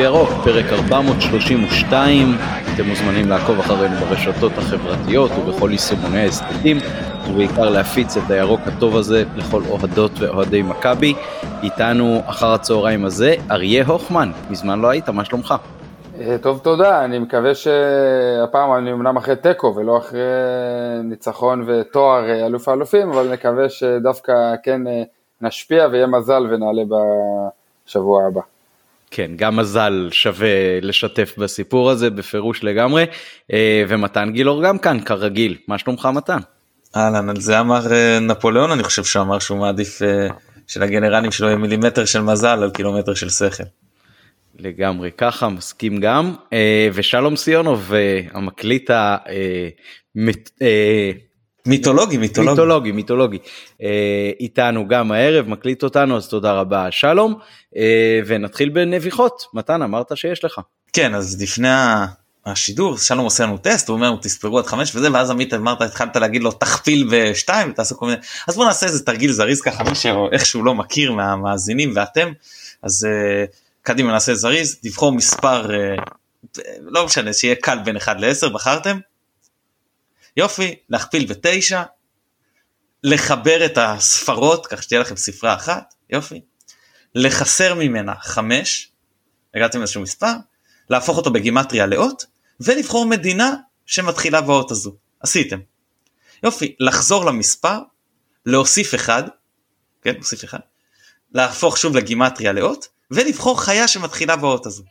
בירוק, פרק 432. אתם מוזמנים לעקוב אחרינו ברשתות החברתיות ובכל יישומוני ההסכתים, ובעיקר להפיץ את הירוק הטוב הזה לכל אוהדות ואוהדי מכבי. איתנו אחר הצהריים הזה, אריה הוכמן, מזמן לא היית, מה שלומך? אה, טוב, תודה, אני מקווה שהפעם אני אמנם אחרי תיקו ולא אחרי ניצחון ותואר אה, אלוף האלופים, אבל נקווה שדווקא כן אה, נשפיע ויהיה מזל ונעלה בשבוע הבא. כן, גם מזל שווה לשתף בסיפור הזה בפירוש לגמרי, ומתן גילאור גם כאן כרגיל, מה שלומך מתן? אהלן, על זה אמר נפוליאון, אני חושב שהוא אמר שהוא מעדיף שלגנרלים שלו יהיה מילימטר של מזל על קילומטר של שכל. לגמרי ככה מסכים גם אה, ושלום סיונוב אה, המקליט המיתולוגי אה, מיתולוגי מיתולוגי מיתולוגי איתנו גם הערב מקליט אותנו אז תודה רבה שלום ונתחיל בנביחות מתן אמרת שיש לך. כן אז לפני השידור שלום עושה לנו טסט הוא אומר תספרו עד חמש וזה ואז עמית אמרת התחלת להגיד לו תכפיל בשתיים תעשו כל מיני אז בוא נעשה איזה תרגיל זריז ככה מי שאיכשהו לא מכיר מהמאזינים ואתם אז. קדימה נעשה זריז, תבחור מספר, אה, לא משנה, שיהיה קל בין 1 ל-10, בחרתם? יופי, להכפיל בתשע, לחבר את הספרות, כך שתהיה לכם ספרה אחת, יופי. לחסר ממנה 5, הגעתם לאיזשהו מספר, להפוך אותו בגימטריה לאות, ולבחור מדינה שמתחילה באות הזו. עשיתם. יופי, לחזור למספר, להוסיף אחד, כן, להוסיף אחד, להפוך שוב לגימטריה לאות, ולבחור חיה שמתחילה באות הזו.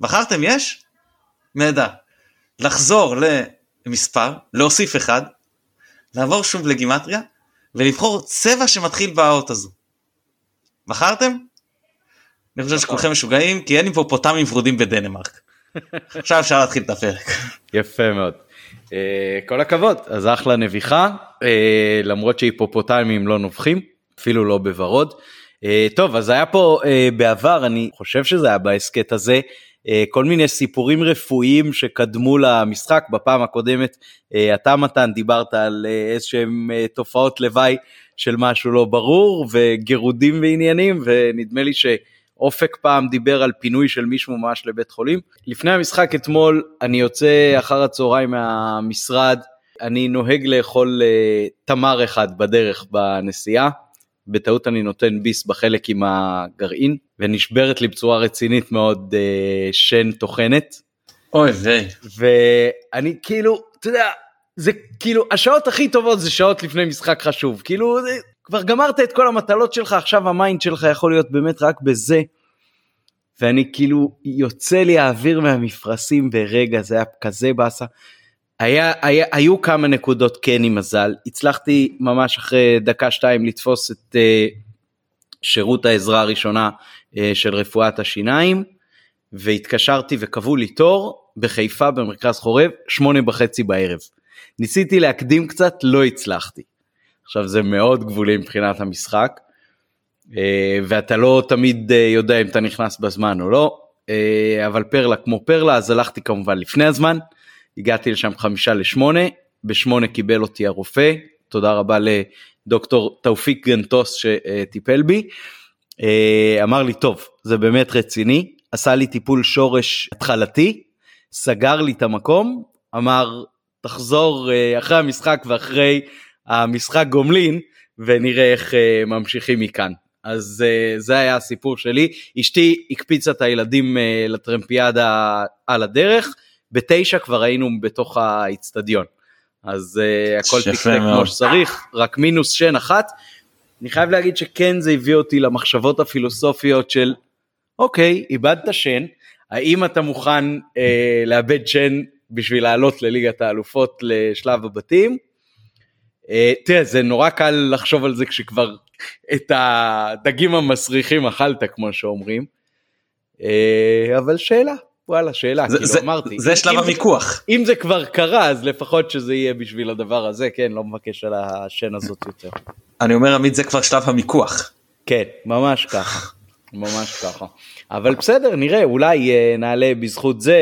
בחרתם יש? נהדר. לחזור למספר, להוסיף אחד, לעבור שוב לגימטריה, ולבחור צבע שמתחיל באות הזו. בחרתם? אני חושב שכולכם משוגעים כי אין היפופוטמים ורודים בדנמרק. עכשיו אפשר להתחיל את הפרק. יפה מאוד. Uh, כל הכבוד אז אחלה נביחה uh, למרות שהיפופוטמים לא נובחים אפילו לא בוורוד. Uh, טוב אז היה פה uh, בעבר אני חושב שזה היה בהסכת הזה כל מיני סיפורים רפואיים שקדמו למשחק. בפעם הקודמת uh, אתה מתן דיברת על uh, איזשהם תופעות לוואי של משהו לא ברור וגירודים ועניינים ונדמה לי שאופק פעם דיבר על פינוי של מישהו ממש לבית חולים. לפני המשחק אתמול אני יוצא אחר הצהריים מהמשרד. אני נוהג לאכול תמר אחד בדרך בנסיעה בטעות אני נותן ביס בחלק עם הגרעין ונשברת לי בצורה רצינית מאוד אה, שן טוחנת. אוי ויי. ואני כאילו אתה יודע זה כאילו השעות הכי טובות זה שעות לפני משחק חשוב כאילו זה, כבר גמרת את כל המטלות שלך עכשיו ה mind שלך יכול להיות באמת רק בזה. ואני כאילו יוצא לי האוויר מהמפרשים ברגע זה היה כזה באסה היה, היה, היו כמה נקודות כן עם מזל, הצלחתי ממש אחרי דקה שתיים לתפוס את uh, שירות העזרה הראשונה uh, של רפואת השיניים, והתקשרתי וקבעו לי תור בחיפה במרכז חורב, שמונה וחצי בערב. ניסיתי להקדים קצת, לא הצלחתי. עכשיו זה מאוד גבולי מבחינת המשחק, uh, ואתה לא תמיד uh, יודע אם אתה נכנס בזמן או לא, uh, אבל פרלה כמו פרלה, אז הלכתי כמובן לפני הזמן. הגעתי לשם חמישה לשמונה, בשמונה קיבל אותי הרופא, תודה רבה לדוקטור תאופיק גנטוס שטיפל בי. אה, אמר לי טוב זה באמת רציני. עשה לי טיפול שורש התחלתי סגר לי את המקום אמר תחזור אה, אחרי המשחק ואחרי המשחק גומלין ונראה איך אה, ממשיכים מכאן. אז זה היה הסיפור שלי. אשתי הקפיצה את הילדים לטרמפיאדה על הדרך בתשע כבר היינו בתוך האיצטדיון. אז uh, הכל תקתק כמו שצריך, רק מינוס שן אחת. אני חייב להגיד שכן זה הביא אותי למחשבות הפילוסופיות של אוקיי, איבדת שן, האם אתה מוכן uh, לאבד שן בשביל לעלות לליגת האלופות לשלב הבתים? Uh, תראה, זה נורא קל לחשוב על זה כשכבר את הדגים המסריחים אכלת כמו שאומרים, uh, אבל שאלה, וואלה שאלה זה, כאילו זה, אמרתי זה שלב הוויכוח אם זה כבר קרה אז לפחות שזה יהיה בשביל הדבר הזה כן לא מבקש על השן הזאת יותר. אני אומר עמית זה כבר שלב המיקוח. כן ממש ככה ממש ככה אבל בסדר נראה אולי אה, נעלה בזכות זה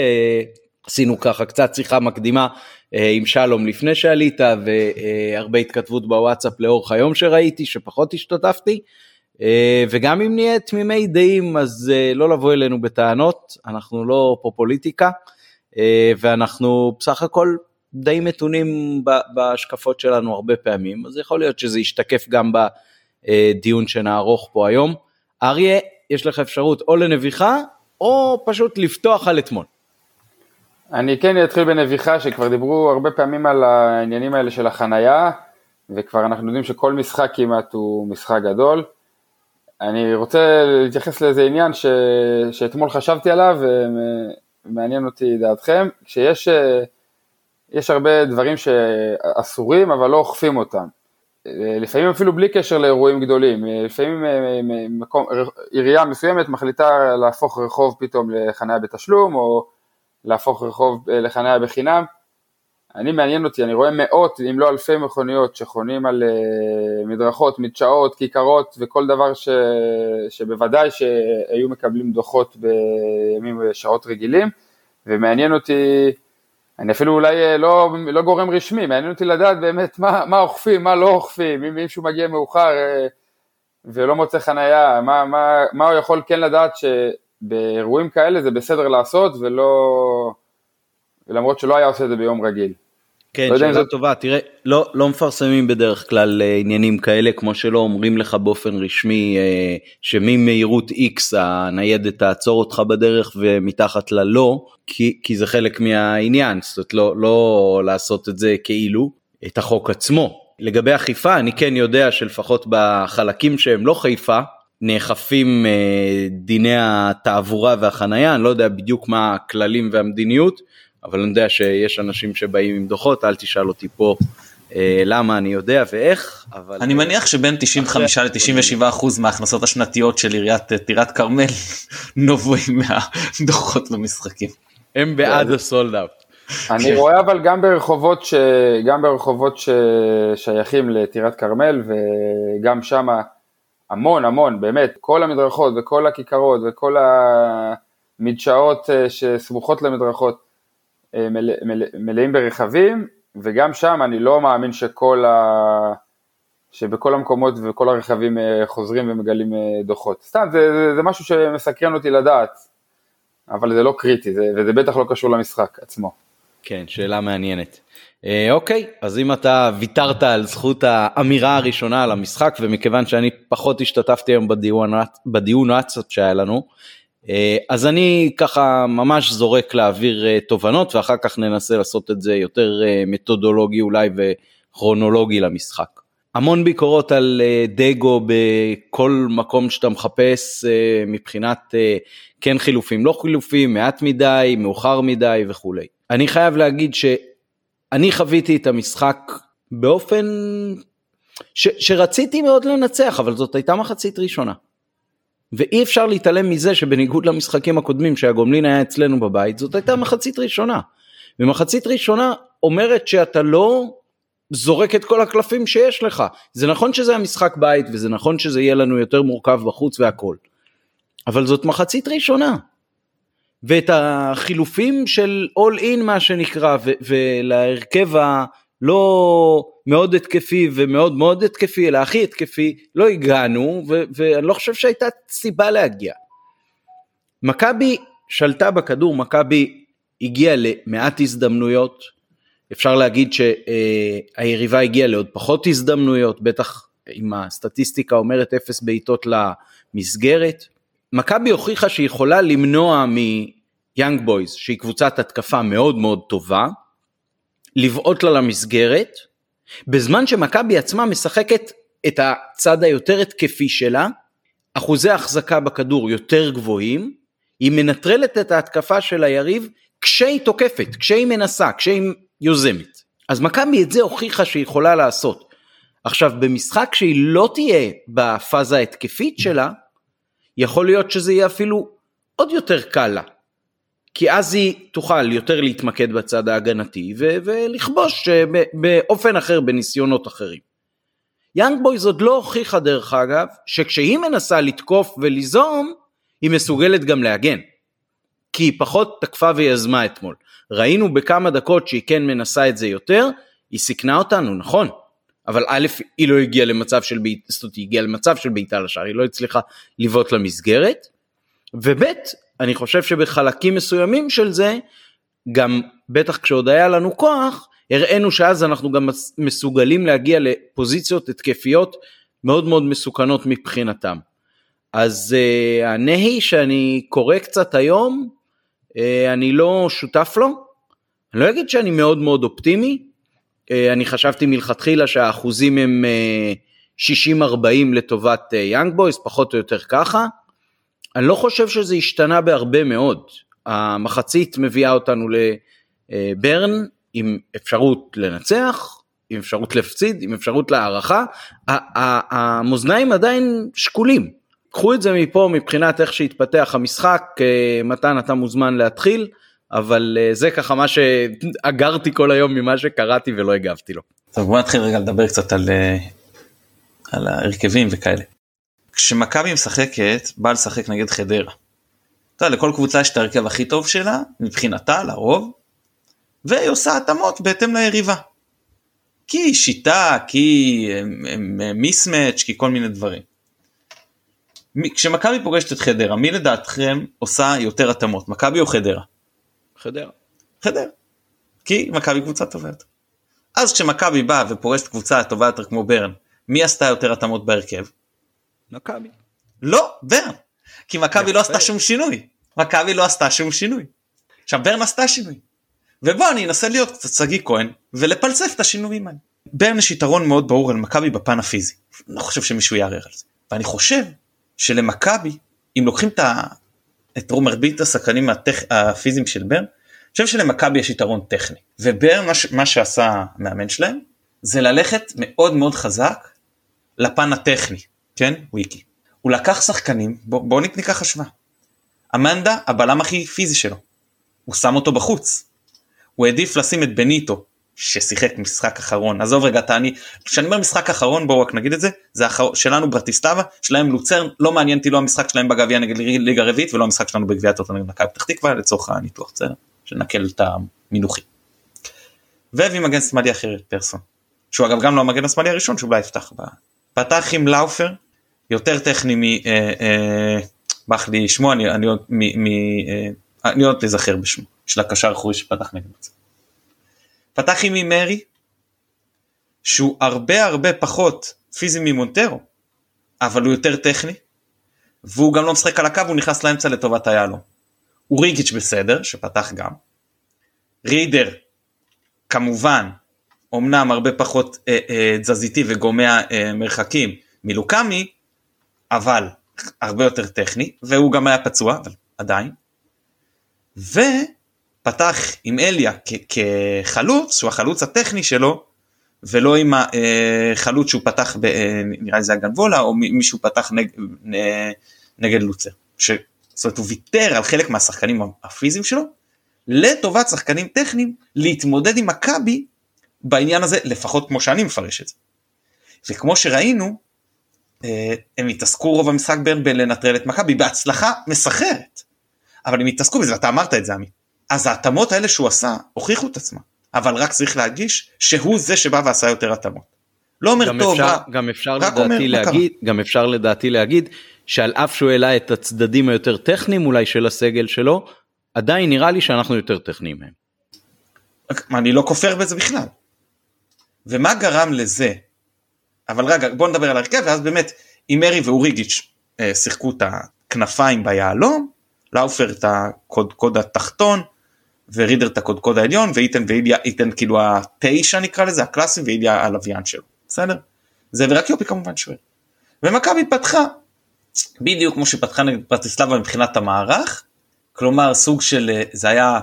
עשינו ככה קצת שיחה מקדימה אה, עם שלום לפני שעלית והרבה התכתבות בוואטסאפ לאורך היום שראיתי שפחות השתתפתי אה, וגם אם נהיה תמימי דעים אז אה, לא לבוא אלינו בטענות, אנחנו לא פה פוליטיקה אה, ואנחנו בסך הכל די מתונים בהשקפות שלנו הרבה פעמים, אז יכול להיות שזה ישתקף גם בדיון שנערוך פה היום. אריה, יש לך אפשרות או לנביחה או פשוט לפתוח על אתמול. אני כן אתחיל בנביחה שכבר דיברו הרבה פעמים על העניינים האלה של החנייה וכבר אנחנו יודעים שכל משחק כמעט הוא משחק גדול. אני רוצה להתייחס לאיזה עניין ש... שאתמול חשבתי עליו ומעניין אותי דעתכם, שיש יש הרבה דברים שאסורים אבל לא אוכפים אותם. לפעמים אפילו בלי קשר לאירועים גדולים, לפעמים מקום, עירייה מסוימת מחליטה להפוך רחוב פתאום לחניה בתשלום או להפוך רחוב לחניה בחינם, אני מעניין אותי, אני רואה מאות אם לא אלפי מכוניות שחונים על uh, מדרכות, מדשאות, כיכרות וכל דבר ש, שבוודאי שהיו מקבלים דוחות בימים ושעות רגילים ומעניין אותי, אני אפילו אולי אה, לא, לא גורם רשמי, מעניין אותי לדעת באמת מה, מה אוכפים, מה לא אוכפים, אם מישהו מגיע מאוחר uh, ולא מוצא חנייה, מה, מה, מה הוא יכול כן לדעת שבאירועים כאלה זה בסדר לעשות ולא, למרות שלא היה עושה את זה ביום רגיל. כן, לא שאלה זאת... טובה, תראה, לא, לא מפרסמים בדרך כלל אה, עניינים כאלה, כמו שלא אומרים לך באופן רשמי אה, שממהירות X הניידת תעצור אותך בדרך ומתחת ללא, כי, כי זה חלק מהעניין, זאת אומרת לא, לא לעשות את זה כאילו, את החוק עצמו. לגבי אכיפה, אני כן יודע שלפחות בחלקים שהם לא חיפה, נאכפים אה, דיני התעבורה והחנייה, אני לא יודע בדיוק מה הכללים והמדיניות, אבל אני יודע שיש אנשים שבאים עם דוחות, אל תשאל אותי פה אה, למה אני יודע ואיך, אבל... אני מניח שבין 95 ל-97 אחוז מההכנסות השנתיות של עיריית אה, טירת כרמל נובעים מהדוחות למשחקים. הם בעד הסולד אאוט. אני רואה אבל גם ברחובות, ש... גם ברחובות ששייכים לטירת כרמל וגם שם המון המון באמת כל המדרכות וכל הכיכרות וכל המדשאות אה, שסמוכות למדרכות אה, מלא, מלא, מלאים ברכבים, וגם שם אני לא מאמין שכל ה... שבכל המקומות וכל הרכבים אה, חוזרים ומגלים אה, דוחות. סתם, זה, זה, זה משהו שמסקרן אותי לדעת, אבל זה לא קריטי, זה, וזה בטח לא קשור למשחק עצמו. כן, שאלה מעניינת. אה, אוקיי, אז אם אתה ויתרת על זכות האמירה הראשונה על המשחק, ומכיוון שאני פחות השתתפתי היום בדיון, בדיון וואטסאפ שהיה לנו, אה, אז אני ככה ממש זורק להעביר אה, תובנות ואחר כך ננסה לעשות את זה יותר אה, מתודולוגי אולי וכרונולוגי למשחק. המון ביקורות על דגו בכל מקום שאתה מחפש מבחינת כן חילופים, לא חילופים, מעט מדי, מאוחר מדי וכולי. אני חייב להגיד שאני חוויתי את המשחק באופן ש, שרציתי מאוד לנצח, אבל זאת הייתה מחצית ראשונה. ואי אפשר להתעלם מזה שבניגוד למשחקים הקודמים שהגומלין היה אצלנו בבית, זאת הייתה מחצית ראשונה. ומחצית ראשונה אומרת שאתה לא זורק את כל הקלפים שיש לך. זה נכון שזה המשחק בית וזה נכון שזה יהיה לנו יותר מורכב בחוץ והכל. אבל זאת מחצית ראשונה. ואת החילופים של אול אין מה שנקרא ולהרכב. לא מאוד התקפי ומאוד מאוד התקפי, אלא הכי התקפי, לא הגענו, ו- ואני לא חושב שהייתה סיבה להגיע. מכבי שלטה בכדור, מכבי הגיעה למעט הזדמנויות, אפשר להגיד שהיריבה הגיעה לעוד פחות הזדמנויות, בטח אם הסטטיסטיקה אומרת אפס בעיטות למסגרת. מכבי הוכיחה שהיא יכולה למנוע מיאנג בויז, שהיא קבוצת התקפה מאוד מאוד טובה, לבעוט לה למסגרת, בזמן שמכבי עצמה משחקת את הצד היותר התקפי שלה, אחוזי החזקה בכדור יותר גבוהים, היא מנטרלת את ההתקפה של היריב כשהיא תוקפת, כשהיא מנסה, כשהיא יוזמת. אז מכבי את זה הוכיחה שהיא יכולה לעשות. עכשיו במשחק שהיא לא תהיה בפאזה ההתקפית שלה, יכול להיות שזה יהיה אפילו עוד יותר קל לה. כי אז היא תוכל יותר להתמקד בצד ההגנתי ו- ולכבוש אה, באופן אחר בניסיונות אחרים. יאנג בויז עוד לא הוכיחה דרך אגב שכשהיא מנסה לתקוף וליזום היא מסוגלת גם להגן. כי היא פחות תקפה ויזמה אתמול. ראינו בכמה דקות שהיא כן מנסה את זה יותר, היא סיכנה אותנו, נכון, אבל א', היא לא הגיעה למצב של בעיטה, זאת אומרת, היא הגיעה למצב של בעיטה לשער, היא לא הצליחה לבעוט למסגרת, וב', אני חושב שבחלקים מסוימים של זה, גם בטח כשעוד היה לנו כוח, הראינו שאז אנחנו גם מסוגלים להגיע לפוזיציות התקפיות מאוד מאוד מסוכנות מבחינתם. אז uh, הנהי שאני קורא קצת היום, uh, אני לא שותף לו. אני לא אגיד שאני מאוד מאוד אופטימי, uh, אני חשבתי מלכתחילה שהאחוזים הם uh, 60-40 לטובת יאנג uh, בויס, פחות או יותר ככה. אני לא חושב שזה השתנה בהרבה מאוד. המחצית מביאה אותנו לברן עם אפשרות לנצח, עם אפשרות להפסיד, עם אפשרות להערכה. המאזניים עדיין שקולים. קחו את זה מפה מבחינת איך שהתפתח המשחק, אה, מתן אתה מוזמן להתחיל, אבל אה, זה ככה מה שאגרתי כל היום ממה שקראתי ולא הגבתי לו. טוב בוא נתחיל רגע לדבר קצת על, אה, על ההרכבים וכאלה. כשמכבי משחקת, באה לשחק נגד חדרה. אתה יודע, לכל קבוצה יש את ההרכב הכי טוב שלה, מבחינתה, לרוב, והיא עושה התאמות בהתאם ליריבה. כי שיטה, כי מיסמץ', כי כל מיני דברים. כשמכבי פוגשת את חדרה, מי לדעתכם עושה יותר התאמות, מכבי או חדרה? חדרה. חדרה. כי מכבי קבוצה טובה יותר. אז כשמכבי באה ופוגשת קבוצה טובה יותר כמו ברן, מי עשתה יותר התאמות בהרכב? מכבי. לא, ברן. כי מכבי לא עשתה שום שינוי. מכבי לא עשתה שום שינוי. עכשיו ברן עשתה שינוי. ובוא אני אנסה להיות קצת שגיא כהן ולפלסף את השינויים האלה. ברן יש יתרון מאוד ברור על מכבי בפן הפיזי. לא חושב שמישהו יערער על זה. ואני חושב שלמכבי אם לוקחים את, ה... את מרבית השחקנים הטכ... הפיזיים של ברן, אני חושב שלמכבי יש יתרון טכני. וברן מה, ש... מה שעשה המאמן שלהם זה ללכת מאוד מאוד חזק לפן הטכני, כן? וויקי. הוא לקח שחקנים, בואו בוא ניקח השוואה. אמנדה הבלם הכי פיזי שלו, הוא שם אותו בחוץ. הוא העדיף לשים את בניטו ששיחק משחק אחרון עזוב רגע תעני כשאני אומר משחק אחרון בואו רק נגיד את זה זה אחר, שלנו ברטיסטבה שלהם לוצרן לא מעניין אותי לא המשחק שלהם בגביע נגד ליגה רביעית ולא המשחק שלנו בגביע הטוטו נגד מכבי פתח תקווה לצורך הניתוח בסדר שנקל את המינוחים. והביא מגן שמאלי אחר פרסון שהוא אגב גם לא המגן השמאלי הראשון שאולי יפתח ב... פתח עם לאופר יותר טכני מ... אה, אה, בח לי שמו אני, אני עוד אה, אני עוד תזכר בשמו של הקשר האחורי שפתח נגד מצב. פתח עם מרי שהוא הרבה הרבה פחות פיזי ממונטרו אבל הוא יותר טכני והוא גם לא משחק על הקו הוא נכנס לאמצע לטובת היהלום. אוריגיץ' בסדר שפתח גם. רידר כמובן אמנם הרבה פחות אה, אה, וגומע אה, מרחקים מלוקאמי אבל הרבה יותר טכני והוא גם היה פצוע אבל עדיין. ו... פתח עם אליה כחלוץ שהוא החלוץ הטכני שלו ולא עם החלוץ שהוא פתח ב, אה, נראה לי זה הגנבולה או מישהו פתח נג, נגד לוצר. ש... זאת אומרת הוא ויתר על חלק מהשחקנים הפיזיים שלו לטובת שחקנים טכניים להתמודד עם מכבי בעניין הזה לפחות כמו שאני מפרש את זה. וכמו שראינו אה, הם התעסקו רוב המשחק בין בלנטרל את מכבי בהצלחה מסחרת. אבל הם התעסקו בזה ואתה אמרת את זה עמית. אז ההתאמות האלה שהוא עשה הוכיחו את עצמם אבל רק צריך להדגיש שהוא זה שבא ועשה יותר התאמות. לא אומר גם טוב אפשר, רע, גם אפשר רק לדעתי אומר, מה להגיד גם אפשר לדעתי להגיד שעל אף שהוא העלה את הצדדים היותר טכניים אולי של הסגל שלו עדיין נראה לי שאנחנו יותר טכניים מהם. אני לא כופר בזה בכלל. ומה גרם לזה? אבל רגע בוא נדבר על הרכב ואז באמת אם מרי ואוריגיץ' אה, שיחקו את הכנפיים ביהלום, לאופר את הקודקוד התחתון, ורידר את הקודקוד העליון ואיתן ואיליה איתן כאילו התשע נקרא לזה הקלאסי ואיליה הלוויין שלו בסדר? זה ורק יופי כמובן שואל. ומכבי פתחה בדיוק כמו שפתחה נגד פרטיסלבה מבחינת המערך כלומר סוג של אה, זה היה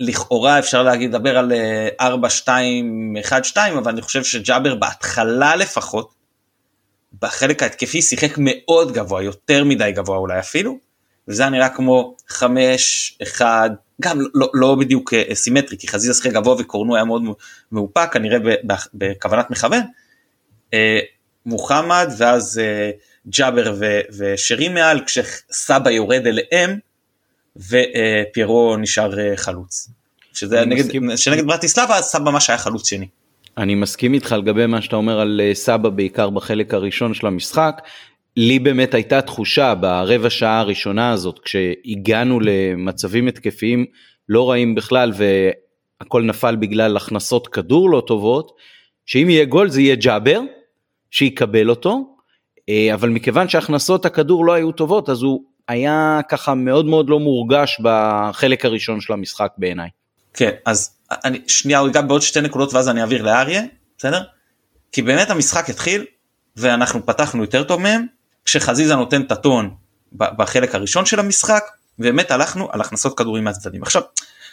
לכאורה אפשר להגיד לדבר על 4 2 1 2 אבל אני חושב שג'אבר בהתחלה לפחות בחלק ההתקפי שיחק מאוד גבוה יותר מדי גבוה אולי אפילו וזה היה נראה כמו 5 1 גם לא, לא בדיוק אה, סימטרי כי חזיזה שחק גבוה וקורנו היה מאוד מאופק כנראה בכוונת מכוון. אה, מוחמד ואז אה, ג'אבר ושרי מעל כשסבא יורד אליהם ופיירו נשאר חלוץ. שזה נגד, שנגד ברטיסלבה סבא ממש היה חלוץ שני. אני מסכים איתך לגבי מה שאתה אומר על אה, סבא בעיקר בחלק הראשון של המשחק. לי באמת הייתה תחושה ברבע שעה הראשונה הזאת כשהגענו למצבים התקפיים לא רעים בכלל והכל נפל בגלל הכנסות כדור לא טובות, שאם יהיה גול זה יהיה ג'אבר שיקבל אותו, אה, אבל מכיוון שהכנסות הכדור לא היו טובות אז הוא היה ככה מאוד מאוד לא מורגש בחלק הראשון של המשחק בעיניי. כן אז אני שנייה הוא ייגע בעוד שתי נקודות ואז אני אעביר לאריה בסדר? כי באמת המשחק התחיל ואנחנו פתחנו יותר טוב מהם כשחזיזה נותן את הטון בחלק הראשון של המשחק באמת הלכנו על הכנסות כדורים מהצדדים עכשיו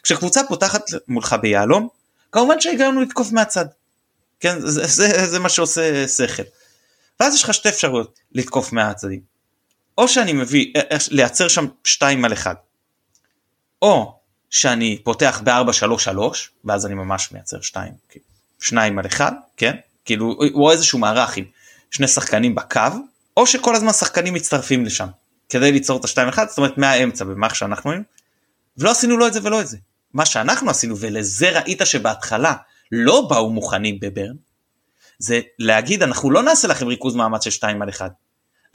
כשקבוצה פותחת מולך ביהלום כמובן שהגענו לתקוף מהצד כן זה, זה, זה מה שעושה שכל ואז יש לך שתי אפשרויות לתקוף מהצדדים או שאני מביא אה, אה, לייצר שם 2 על 1 או שאני פותח ב-4-3-3 ואז אני ממש מייצר 2 2 על 1 כן? כאילו או איזשהו מערך עם שני שחקנים בקו או שכל הזמן שחקנים מצטרפים לשם. כדי ליצור את השתיים אחד זאת אומרת מהאמצע במערכת שאנחנו היינו ולא עשינו לא את זה ולא את זה. מה שאנחנו עשינו ולזה ראית שבהתחלה לא באו מוכנים בברן זה להגיד אנחנו לא נעשה לכם ריכוז מאמץ של שתיים על אחד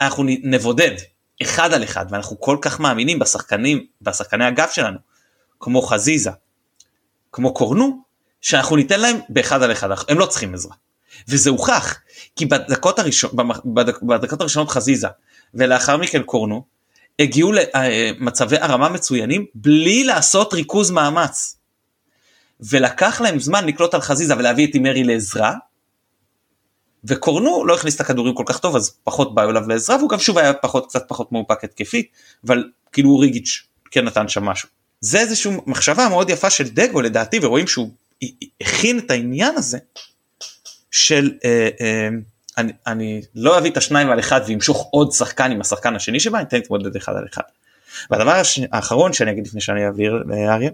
אנחנו נבודד אחד על אחד ואנחנו כל כך מאמינים בשחקנים בשחקני הגב שלנו כמו חזיזה כמו קורנו שאנחנו ניתן להם באחד על אחד הם לא צריכים עזרה וזה הוכח כי בדקות, הראשון, בדק, בדקות הראשונות חזיזה ולאחר מכן קורנו הגיעו למצבי הרמה מצוינים בלי לעשות ריכוז מאמץ. ולקח להם זמן לקלוט על חזיזה ולהביא את אימרי לעזרה. וקורנו לא הכניס את הכדורים כל כך טוב אז פחות באו אליו לעזרה והוא גם שוב היה פחות קצת פחות מאופק התקפית אבל כאילו ריגיץ' כן נתן שם משהו. זה איזושהי מחשבה מאוד יפה של דגו לדעתי ורואים שהוא הכין את העניין הזה של אה, אה, אני, אני לא אביא את השניים על אחד ואמשוך עוד שחקן עם השחקן השני שבה, אני אתן להתמודד אחד על אחד. והדבר. האחרון שאני אגיד לפני שאני אעביר לאריה,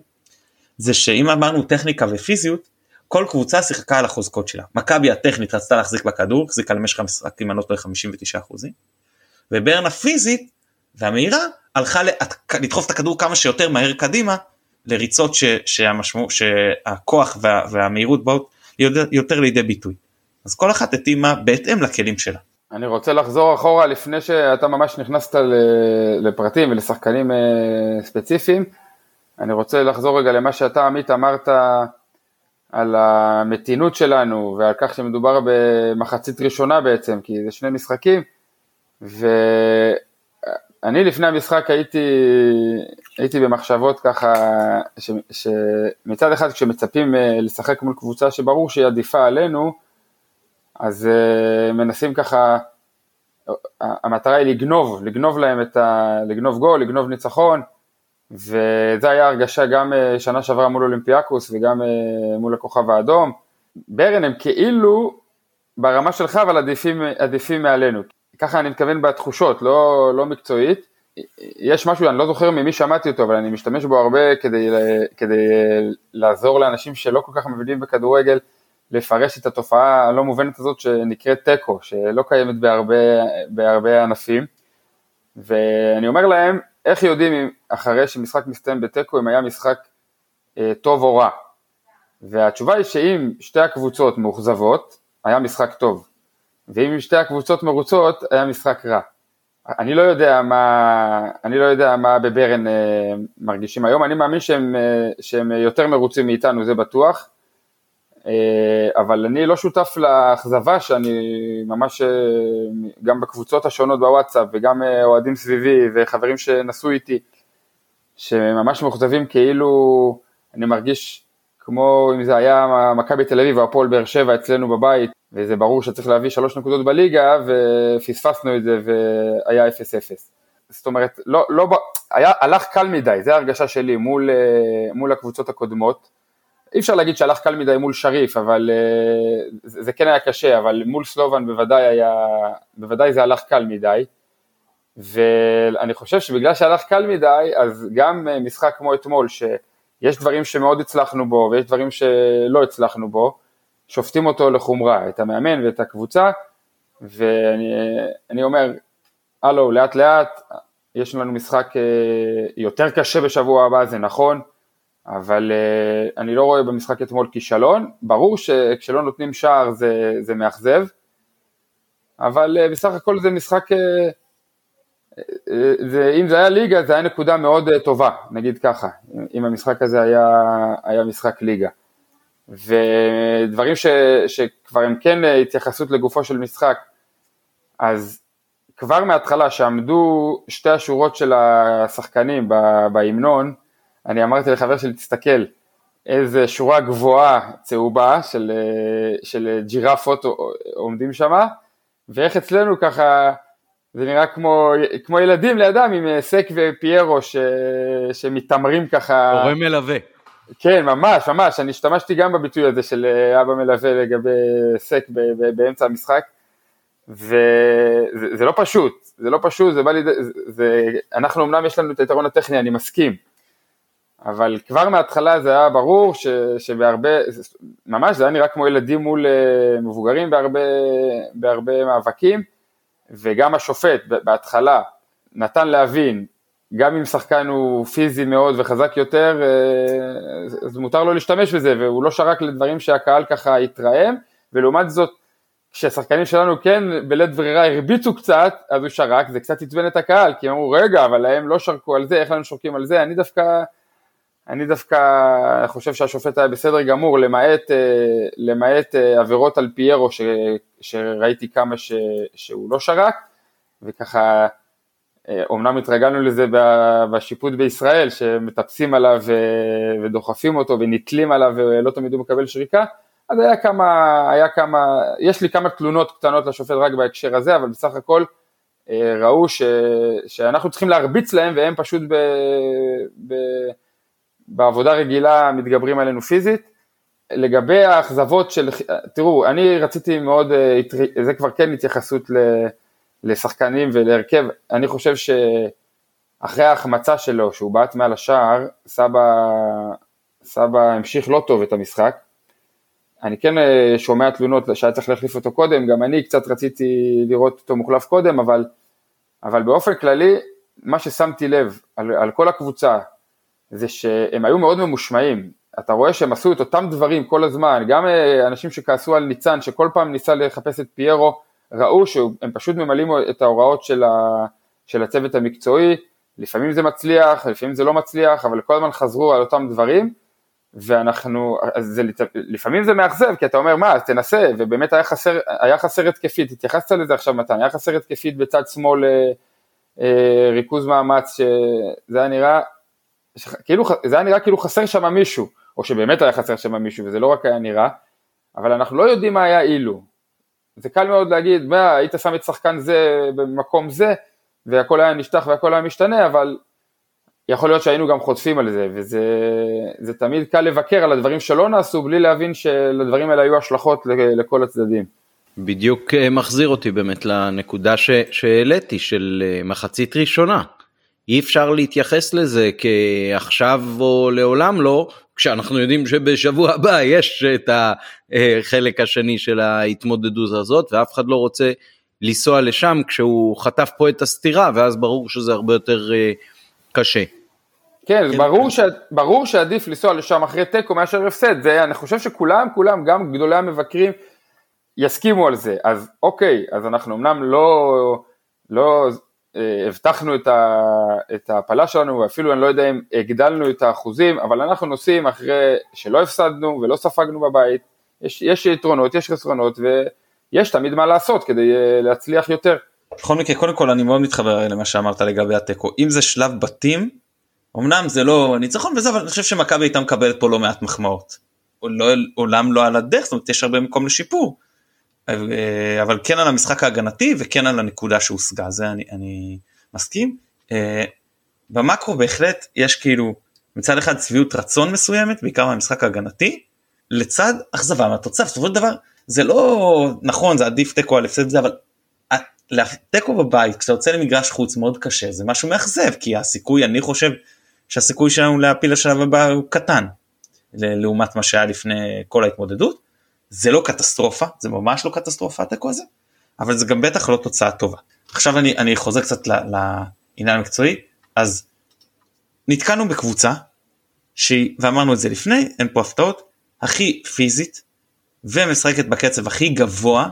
זה שאם אמרנו טכניקה ופיזיות, כל קבוצה שיחקה על החוזקות שלה. מכבי הטכנית רצתה להחזיק בכדור, החזיקה למשך המשחק אם אני לא טועה 59 אחוזים, וברן הפיזית והמהירה הלכה לדחוף את הכדור כמה שיותר מהר קדימה לריצות ש... שהמשמו... שהכוח וה... והמהירות באות יותר לידי ביטוי. אז כל אחת התאימה בהתאם לכלים שלה. אני רוצה לחזור אחורה לפני שאתה ממש נכנסת לפרטים ולשחקנים אה, ספציפיים. אני רוצה לחזור רגע למה שאתה עמית אמרת על המתינות שלנו ועל כך שמדובר במחצית ראשונה בעצם, כי זה שני משחקים, ואני לפני המשחק הייתי, הייתי במחשבות ככה, ש, שמצד אחד כשמצפים אה, לשחק מול קבוצה שברור שהיא עדיפה עלינו, אז uh, מנסים ככה, המטרה היא לגנוב, לגנוב להם את ה... לגנוב גול, לגנוב ניצחון, וזה היה הרגשה גם uh, שנה שעברה מול אולימפיאקוס וגם uh, מול הכוכב האדום. ברן הם כאילו ברמה שלך אבל עדיפים, עדיפים מעלינו. ככה אני מתכוון בתחושות, לא, לא מקצועית. יש משהו, אני לא זוכר ממי שמעתי אותו, אבל אני משתמש בו הרבה כדי, כדי לעזור לאנשים שלא כל כך מבינים בכדורגל. לפרש את התופעה הלא מובנת הזאת שנקראת תיקו, שלא קיימת בהרבה, בהרבה ענפים. ואני אומר להם, איך יודעים אם אחרי שמשחק מסתיים בתיקו אם היה משחק אה, טוב או רע? והתשובה היא שאם שתי הקבוצות מאוכזבות, היה משחק טוב. ואם שתי הקבוצות מרוצות, היה משחק רע. אני לא יודע מה, אני לא יודע מה בברן אה, מרגישים היום, אני מאמין שהם, אה, שהם יותר מרוצים מאיתנו, זה בטוח. אה, אבל אני לא שותף לאכזבה שאני ממש, אה, גם בקבוצות השונות בוואטסאפ וגם אה, אוהדים סביבי וחברים שנסעו איתי, שממש מאוכזבים כאילו, אני מרגיש כמו אם זה היה מכבי תל אביב או הפועל באר שבע אצלנו בבית, וזה ברור שצריך להביא שלוש נקודות בליגה, ופספסנו את זה והיה 0-0. זאת אומרת, לא, לא, היה, הלך קל מדי, זו ההרגשה שלי מול, מול הקבוצות הקודמות. אי אפשר להגיד שהלך קל מדי מול שריף, אבל uh, זה, זה כן היה קשה, אבל מול סלובן בוודאי היה, בוודאי זה הלך קל מדי. ואני חושב שבגלל שהלך קל מדי, אז גם uh, משחק כמו אתמול, שיש דברים שמאוד הצלחנו בו ויש דברים שלא הצלחנו בו, שופטים אותו לחומרה, את המאמן ואת הקבוצה, ואני אומר, הלו, לאט לאט, יש לנו משחק uh, יותר קשה בשבוע הבא, זה נכון, אבל uh, אני לא רואה במשחק אתמול כישלון, ברור שכשלא נותנים שער זה, זה מאכזב, אבל uh, בסך הכל זה משחק, uh, זה, אם זה היה ליגה זה היה נקודה מאוד uh, טובה, נגיד ככה, אם המשחק הזה היה, היה משחק ליגה. ודברים ש, שכבר הם כן התייחסות לגופו של משחק, אז כבר מההתחלה שעמדו שתי השורות של השחקנים בהמנון, אני אמרתי לחבר שלי, תסתכל, איזה שורה גבוהה צהובה של, של ג'ירפות עומדים שם, ואיך אצלנו ככה, זה נראה כמו, כמו ילדים לידם עם סק ופיירו ש, שמתעמרים ככה. הורה מלווה. כן, ממש, ממש, אני השתמשתי גם בביטוי הזה של אבא מלווה לגבי סק באמצע המשחק, וזה לא פשוט, זה לא פשוט, זה בא לידי, זה, זה, אנחנו אמנם יש לנו את היתרון הטכני, אני מסכים, אבל כבר מההתחלה זה היה ברור ש, שבהרבה, ממש זה היה נראה כמו ילדים מול אה, מבוגרים בהרבה, בהרבה מאבקים, וגם השופט בהתחלה נתן להבין, גם אם שחקן הוא פיזי מאוד וחזק יותר, אה, אז מותר לו להשתמש בזה, והוא לא שרק לדברים שהקהל ככה התרעם, ולעומת זאת, כשהשחקנים שלנו כן בלית ברירה הרביצו קצת, אז הוא שרק, זה קצת עצבן את הקהל, כי הם אמרו רגע, אבל הם לא שרקו על זה, איך לנו שורקים על זה, אני דווקא, אני דווקא חושב שהשופט היה בסדר גמור, למעט, אה, למעט אה, עבירות על פיירו, ש, שראיתי כמה ש, שהוא לא שרק, וככה, אומנם אה, התרגלנו לזה בשיפוט בישראל, שמטפסים עליו ודוחפים אותו ונתלים עליו ולא תמיד הוא מקבל שריקה, אז היה כמה, היה כמה, יש לי כמה תלונות קטנות לשופט רק בהקשר הזה, אבל בסך הכל ראו ש, שאנחנו צריכים להרביץ להם והם פשוט ב, ב, בעבודה רגילה מתגברים עלינו פיזית. לגבי האכזבות של, תראו, אני רציתי מאוד, אה, זה כבר כן התייחסות לשחקנים ולהרכב, אני חושב שאחרי ההחמצה שלו, שהוא בעט מעל השער, סבא, סבא המשיך לא טוב את המשחק, אני כן אה, שומע תלונות שהיה צריך להחליף אותו קודם, גם אני קצת רציתי לראות אותו מוחלף קודם, אבל, אבל באופן כללי, מה ששמתי לב על, על כל הקבוצה, זה שהם היו מאוד ממושמעים, אתה רואה שהם עשו את אותם דברים כל הזמן, גם אה, אנשים שכעסו על ניצן, שכל פעם ניסה לחפש את פיירו, ראו שהם פשוט ממלאים את ההוראות של, ה, של הצוות המקצועי, לפעמים זה מצליח, לפעמים זה לא מצליח, אבל כל הזמן חזרו על אותם דברים, ואנחנו, אז זה, לפעמים זה מאכזב, כי אתה אומר, מה, אז תנסה, ובאמת היה חסר, היה חסר התקפית, התייחסת לזה עכשיו מתן, היה חסר התקפית בצד שמאל אה, אה, ריכוז מאמץ, שזה היה נראה, כאילו, זה היה נראה כאילו חסר שם מישהו, או שבאמת היה חסר שם מישהו, וזה לא רק היה נראה, אבל אנחנו לא יודעים מה היה אילו. זה קל מאוד להגיד, מה, היית שם את שחקן זה במקום זה, והכל היה נשטח והכל היה משתנה, אבל יכול להיות שהיינו גם חוטפים על זה, וזה תמיד קל לבקר על הדברים שלא נעשו בלי להבין שלדברים האלה היו השלכות לכל הצדדים. בדיוק אה, מחזיר אותי באמת לנקודה שהעליתי של אה, מחצית ראשונה. אי אפשר להתייחס לזה כעכשיו או לעולם לא, כשאנחנו יודעים שבשבוע הבא יש את החלק השני של ההתמודדות הזאת ואף אחד לא רוצה לנסוע לשם כשהוא חטף פה את הסתירה ואז ברור שזה הרבה יותר אה, קשה. כן, כן ברור, ש... ברור שעדיף לנסוע לשם אחרי תיקו מאשר הפסד, זה, אני חושב שכולם, כולם, גם גדולי המבקרים, יסכימו על זה. אז אוקיי, אז אנחנו אמנם לא, לא הבטחנו את, ה, את ההפלה שלנו, ואפילו אני לא יודע אם הגדלנו את האחוזים, אבל אנחנו נוסעים אחרי שלא הפסדנו ולא ספגנו בבית, יש, יש יתרונות, יש חסרונות, ויש תמיד מה לעשות כדי אה, להצליח יותר. בכל מקרה, קודם כל אני מאוד מתחבר למה שאמרת לגבי התיקו, אם זה שלב בתים, אמנם זה לא ניצחון וזה אבל אני חושב שמכבי הייתה מקבלת פה לא מעט מחמאות. לא, עולם לא על הדרך זאת אומרת יש הרבה מקום לשיפור. אה, אבל כן על המשחק ההגנתי וכן על הנקודה שהושגה זה אני, אני מסכים. אה, במקרו בהחלט יש כאילו מצד אחד שביעות רצון מסוימת בעיקר מהמשחק ההגנתי לצד אכזבה מהתוצאה בסופו של דבר זה לא נכון זה עדיף תיקו על הפסד זה אבל תיקו בבית כשאתה יוצא למגרש חוץ מאוד קשה זה משהו מאכזב כי הסיכוי אני חושב שהסיכוי שלנו להפיל לשלב הבא הוא קטן לעומת מה שהיה לפני כל ההתמודדות. זה לא קטסטרופה, זה ממש לא קטסטרופה התיקו הזה, אבל זה גם בטח לא תוצאה טובה. עכשיו אני, אני חוזר קצת לעניין המקצועי, אז נתקענו בקבוצה שהיא, ואמרנו את זה לפני, אין פה הפתעות, הכי פיזית, ומשחקת בקצב הכי גבוה,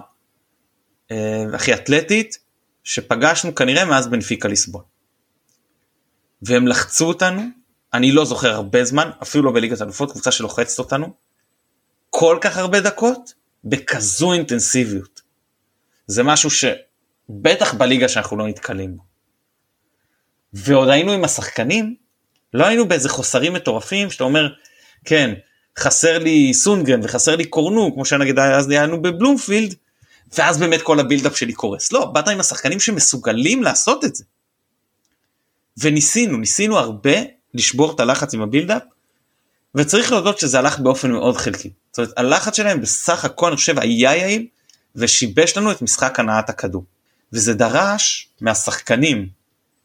אה, הכי אתלטית, שפגשנו כנראה מאז בנפיקה ליסבון. והם לחצו אותנו, אני לא זוכר הרבה זמן, אפילו לא בליגת אלופות, קבוצה שלוחצת אותנו, כל כך הרבה דקות, בכזו אינטנסיביות. זה משהו שבטח בליגה שאנחנו לא נתקלים בו. ועוד היינו עם השחקנים, לא היינו באיזה חוסרים מטורפים שאתה אומר, כן, חסר לי סונגרן וחסר לי קורנו, כמו שנגיד אז היינו בבלומפילד, ואז באמת כל ה build-up שלי קורס. לא, באת עם השחקנים שמסוגלים לעשות את זה. וניסינו, ניסינו הרבה לשבור את הלחץ עם ה build-up, וצריך להודות שזה הלך באופן מאוד חלקי. זאת אומרת, הלחץ שלהם בסך הכל אני חושב היה יעיל, ושיבש לנו את משחק הנעת הכדור. וזה דרש מהשחקנים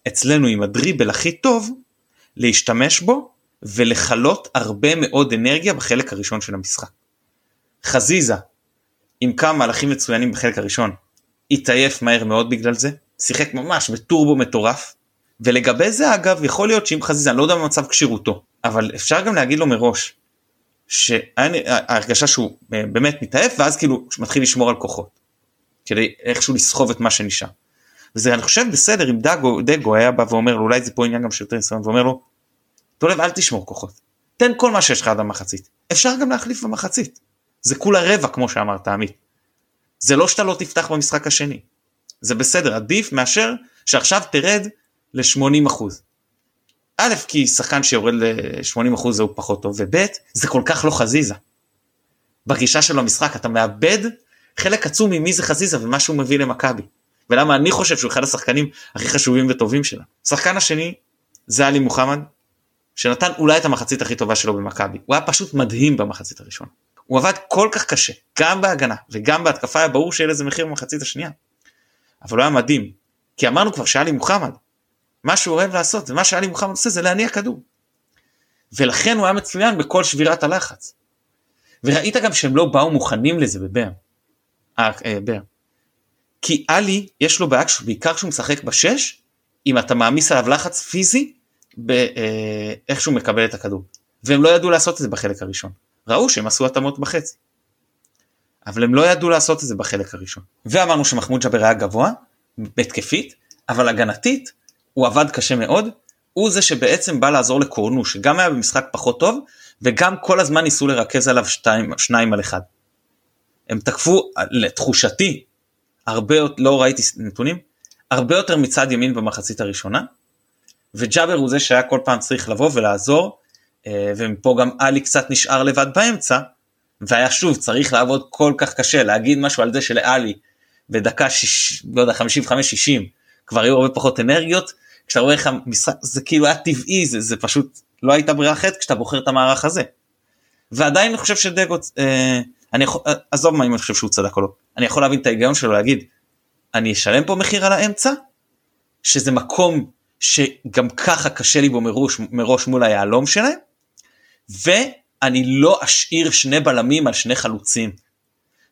אצלנו עם הדריבל הכי טוב, להשתמש בו ולכלות הרבה מאוד אנרגיה בחלק הראשון של המשחק. חזיזה עם כמה מהלכים מצוינים בחלק הראשון התעייף מהר מאוד בגלל זה, שיחק ממש בטורבו מטורף, ולגבי זה אגב יכול להיות שאם חזיזה, אני לא יודע מה מצב כשירותו, אבל אפשר גם להגיד לו מראש שההרגשה שהוא אה, באמת מתעייף ואז כאילו מתחיל לשמור על כוחות, כדי איכשהו לסחוב את מה שנשאר. וזה אני חושב בסדר אם דגו, דגו היה בא ואומר לו אולי זה פה עניין גם של יותר ניסיון ואומר לו דולב אל תשמור כוחות תן כל מה שיש לך עד המחצית אפשר גם להחליף במחצית זה כולה רבע כמו שאמרת עמית. זה לא שאתה לא תפתח במשחק השני זה בסדר עדיף מאשר שעכשיו תרד ל-80 אחוז. א' כי שחקן שיורד ל-80 אחוז הוא פחות טוב וב' זה כל כך לא חזיזה. בגישה שלו למשחק אתה מאבד חלק עצום ממי זה חזיזה ומה שהוא מביא למכבי. ולמה אני חושב שהוא אחד השחקנים הכי חשובים וטובים שלה. השחקן השני זה עלי מוחמד שנתן אולי את המחצית הכי טובה שלו במכבי. הוא היה פשוט מדהים במחצית הראשונה. הוא עבד כל כך קשה, גם בהגנה וגם בהתקפה היה ברור שיהיה לזה מחיר במחצית השנייה. אבל הוא היה מדהים, כי אמרנו כבר שאלי מוחמד, מה שהוא אוהב לעשות ומה שאלי מוחמד עושה זה להניע כדור. ולכן הוא היה מצוין בכל שבירת הלחץ. וראית גם שהם לא באו מוכנים לזה בבר. אה, אה, בר. כי עלי יש לו בעיה בעיקר כשהוא משחק בשש אם אתה מעמיס עליו לחץ פיזי באיך אה, שהוא מקבל את הכדור והם לא ידעו לעשות את זה בחלק הראשון ראו שהם עשו התאמות בחצי. אבל הם לא ידעו לעשות את זה בחלק הראשון ואמרנו שמחמוד ג'אבר היה גבוה בהתקפית אבל הגנתית הוא עבד קשה מאוד הוא זה שבעצם בא לעזור לקורנו שגם היה במשחק פחות טוב וגם כל הזמן ניסו לרכז עליו שתיים, שניים על אחד. הם תקפו לתחושתי הרבה לא ראיתי נתונים הרבה יותר מצד ימין במחצית הראשונה וג'אבר הוא זה שהיה כל פעם צריך לבוא ולעזור אה, ומפה גם עלי קצת נשאר לבד באמצע והיה שוב צריך לעבוד כל כך קשה להגיד משהו על זה שלעלי בדקה שיש, לא יודע 55-60 כבר היו הרבה פחות אנרגיות. כשאתה רואה איך המשחק זה כאילו היה טבעי זה, זה פשוט לא הייתה ברירה אחרת כשאתה בוחר את המערך הזה. ועדיין אני חושב שדגו אה, אני יכול עזוב מה אם אני חושב שהוא צדק או לא. אני יכול להבין את ההיגיון שלו להגיד אני אשלם פה מחיר על האמצע? שזה מקום שגם ככה קשה לי בו מראש, מראש מול היהלום שלהם. ואני לא אשאיר שני בלמים על שני חלוצים.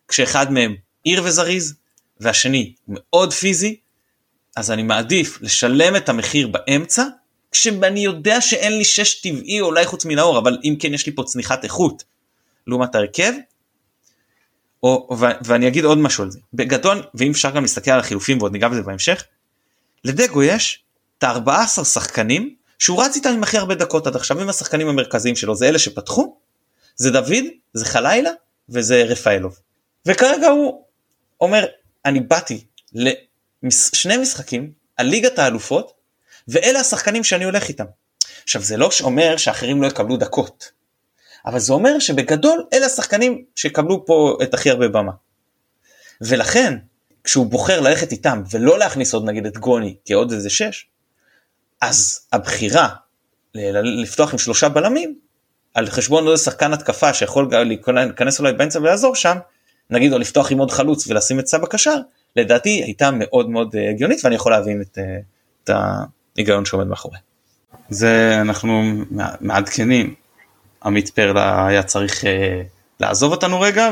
כשאחד מהם עיר וזריז והשני מאוד פיזי אז אני מעדיף לשלם את המחיר באמצע כשאני יודע שאין לי שש טבעי אולי חוץ מנאור אבל אם כן יש לי פה צניחת איכות לעומת ההרכב. או, ו, ואני אגיד עוד משהו על זה. בגדול ואם אפשר גם להסתכל על החילופים ועוד ניגע בזה בהמשך לדגו יש את ה-14 שחקנים שהוא רץ איתם עם הכי הרבה דקות עד עכשיו עם השחקנים המרכזיים שלו זה אלה שפתחו זה דוד זה חלילה וזה רפאלוב. וכרגע הוא אומר אני באתי לשני משחקים על ליגת האלופות ואלה השחקנים שאני הולך איתם. עכשיו זה לא אומר שאחרים לא יקבלו דקות אבל זה אומר שבגדול אלה השחקנים שיקבלו פה את הכי הרבה במה. ולכן כשהוא בוחר ללכת איתם ולא להכניס עוד נגיד את גוני כעוד איזה שש, אז הבחירה לפתוח עם שלושה בלמים על חשבון עוד שחקן התקפה שיכול להיכנס אולי באמצע ולעזור שם, נגיד או לפתוח עם עוד חלוץ ולשים את סבא קשר, לדעתי הייתה מאוד מאוד אה, הגיונית ואני יכול להבין את, אה, את ההיגיון שעומד מאחורי. זה אנחנו מעדכנים עמית פרלה היה צריך uh, לעזוב אותנו רגע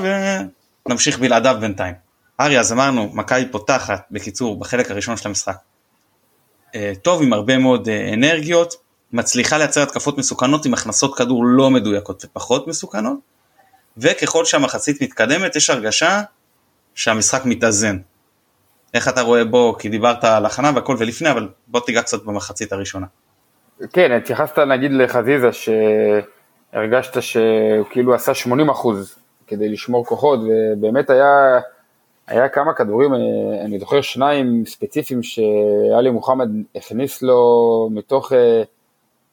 ונמשיך בלעדיו בינתיים. אריה אז אמרנו מכבי פותחת בקיצור בחלק הראשון של המשחק. טוב עם הרבה מאוד אנרגיות מצליחה לייצר התקפות מסוכנות עם הכנסות כדור לא מדויקות ופחות מסוכנות, וככל שהמחצית מתקדמת יש הרגשה שהמשחק מתאזן. איך אתה רואה בו, כי דיברת על הכנה והכל ולפני, אבל בוא תיגע קצת במחצית הראשונה. כן, התייחסת נגיד לחזיזה שהרגשת שהוא כאילו עשה 80 אחוז כדי לשמור כוחות, ובאמת היה, היה כמה כדורים, אני זוכר שניים ספציפיים שאלי מוחמד הכניס לו מתוך אה,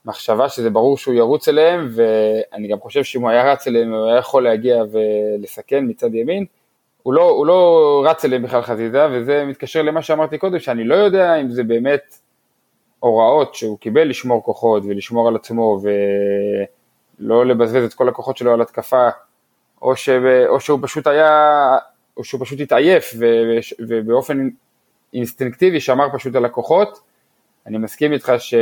מחשבה שזה ברור שהוא ירוץ אליהם, ואני גם חושב שאם הוא היה רץ אליהם הוא היה יכול להגיע ולסכן מצד ימין. הוא לא, הוא לא רץ אליהם בכלל חזיזה, וזה מתקשר למה שאמרתי קודם, שאני לא יודע אם זה באמת הוראות שהוא קיבל לשמור כוחות ולשמור על עצמו ולא לבזבז את כל הכוחות שלו על התקפה, או, ש... או שהוא פשוט היה, או שהוא פשוט התעייף ובאופן אינסטינקטיבי שמר פשוט על הכוחות. אני מסכים איתך ש...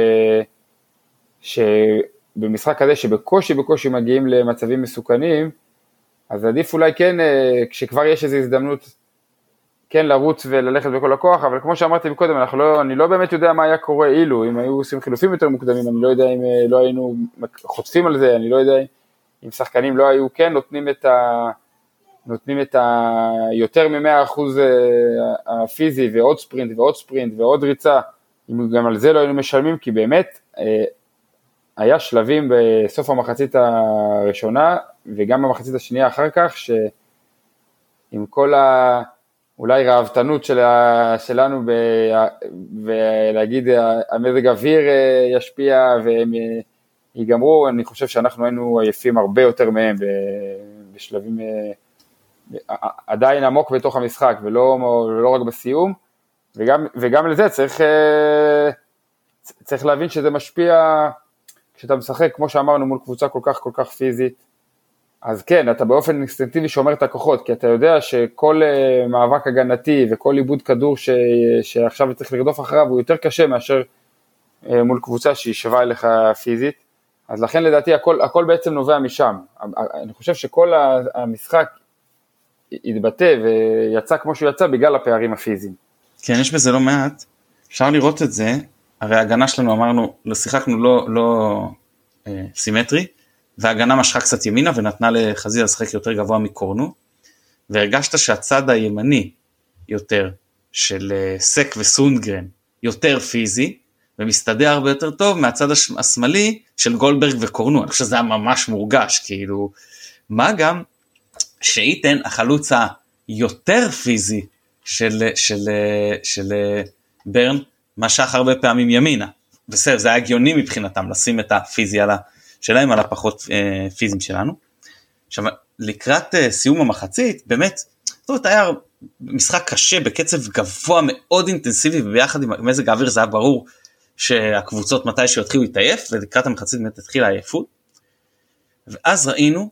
שבמשחק כזה שבקושי בקושי מגיעים למצבים מסוכנים, אז עדיף אולי כן, אה, כשכבר יש איזו הזדמנות, כן לרוץ וללכת בכל הכוח, אבל כמו שאמרתי קודם, לא, אני לא באמת יודע מה היה קורה אילו, אם היו עושים חילופים יותר מוקדמים, אני לא יודע אם אה, לא היינו חוטפים על זה, אני לא יודע אם שחקנים לא היו כן נותנים את ה... נותנים את ה... יותר מ-100% אה, הפיזי ועוד ספרינט ועוד ספרינט ועוד ריצה, אם גם על זה לא היינו משלמים, כי באמת היה שלבים בסוף המחצית הראשונה וגם במחצית השנייה אחר כך, שעם כל ה... אולי ראוותנות של ה... שלנו ב... ולהגיד המזג אוויר אה, ישפיע והם אה, ייגמרו, אני חושב שאנחנו היינו עייפים הרבה יותר מהם בשלבים אה, עדיין עמוק בתוך המשחק ולא, ולא רק בסיום, וגם, וגם לזה צריך, צריך להבין שזה משפיע כשאתה משחק, כמו שאמרנו, מול קבוצה כל כך כל כך פיזית, אז כן, אתה באופן אינסטינקטיבי שומר את הכוחות, כי אתה יודע שכל uh, מאבק הגנתי וכל איבוד כדור ש, שעכשיו צריך לרדוף אחריו הוא יותר קשה מאשר uh, מול קבוצה שהיא שווה אליך פיזית, אז לכן לדעתי הכל, הכל בעצם נובע משם. אני חושב שכל המשחק התבטא ויצא כמו שהוא יצא בגלל הפערים הפיזיים. כן, יש בזה לא מעט, אפשר לראות את זה, הרי ההגנה שלנו אמרנו, לא שיחקנו לא, לא אה, סימטרי, וההגנה משכה קצת ימינה ונתנה לחזיזה לשחק יותר גבוה מקורנו, והרגשת שהצד הימני יותר של אה, סק וסונגרן יותר פיזי, ומסתדר הרבה יותר טוב מהצד השמאלי של גולדברג וקורנו, אני חושב שזה היה ממש מורגש, כאילו, מה גם שאיתן החלוץ היותר פיזי של, של, של, של ברן משך הרבה פעמים ימינה. בסדר, זה היה הגיוני מבחינתם לשים את הפיזי על שלהם על הפחות אה, פיזיים שלנו. עכשיו, לקראת אה, סיום המחצית, באמת, זאת אומרת, היה משחק קשה בקצב גבוה מאוד אינטנסיבי וביחד עם מזג האוויר זה היה ברור שהקבוצות מתי שיתחילו להתעייף ולקראת המחצית באמת התחילה העייפות. ואז ראינו,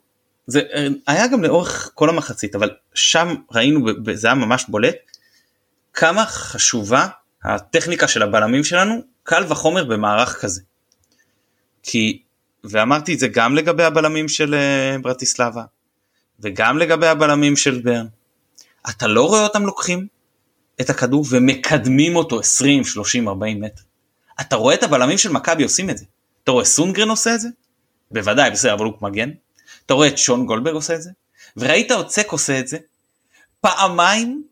זה אה, היה גם לאורך כל המחצית אבל שם ראינו, זה היה ממש בולט, כמה חשובה הטכניקה של הבלמים שלנו קל וחומר במערך כזה. כי, ואמרתי את זה גם לגבי הבלמים של אה, ברטיסלבה, וגם לגבי הבלמים של ברן. אתה לא רואה אותם לוקחים את הכדור ומקדמים אותו 20, 30, 40 מטר. אתה רואה את הבלמים של מכבי עושים את זה. אתה רואה סונגרן עושה את זה? בוודאי, בסדר, אבל הוא מגן. אתה רואה את שון גולדברג עושה את זה? וראית עוד סק עושה את זה? פעמיים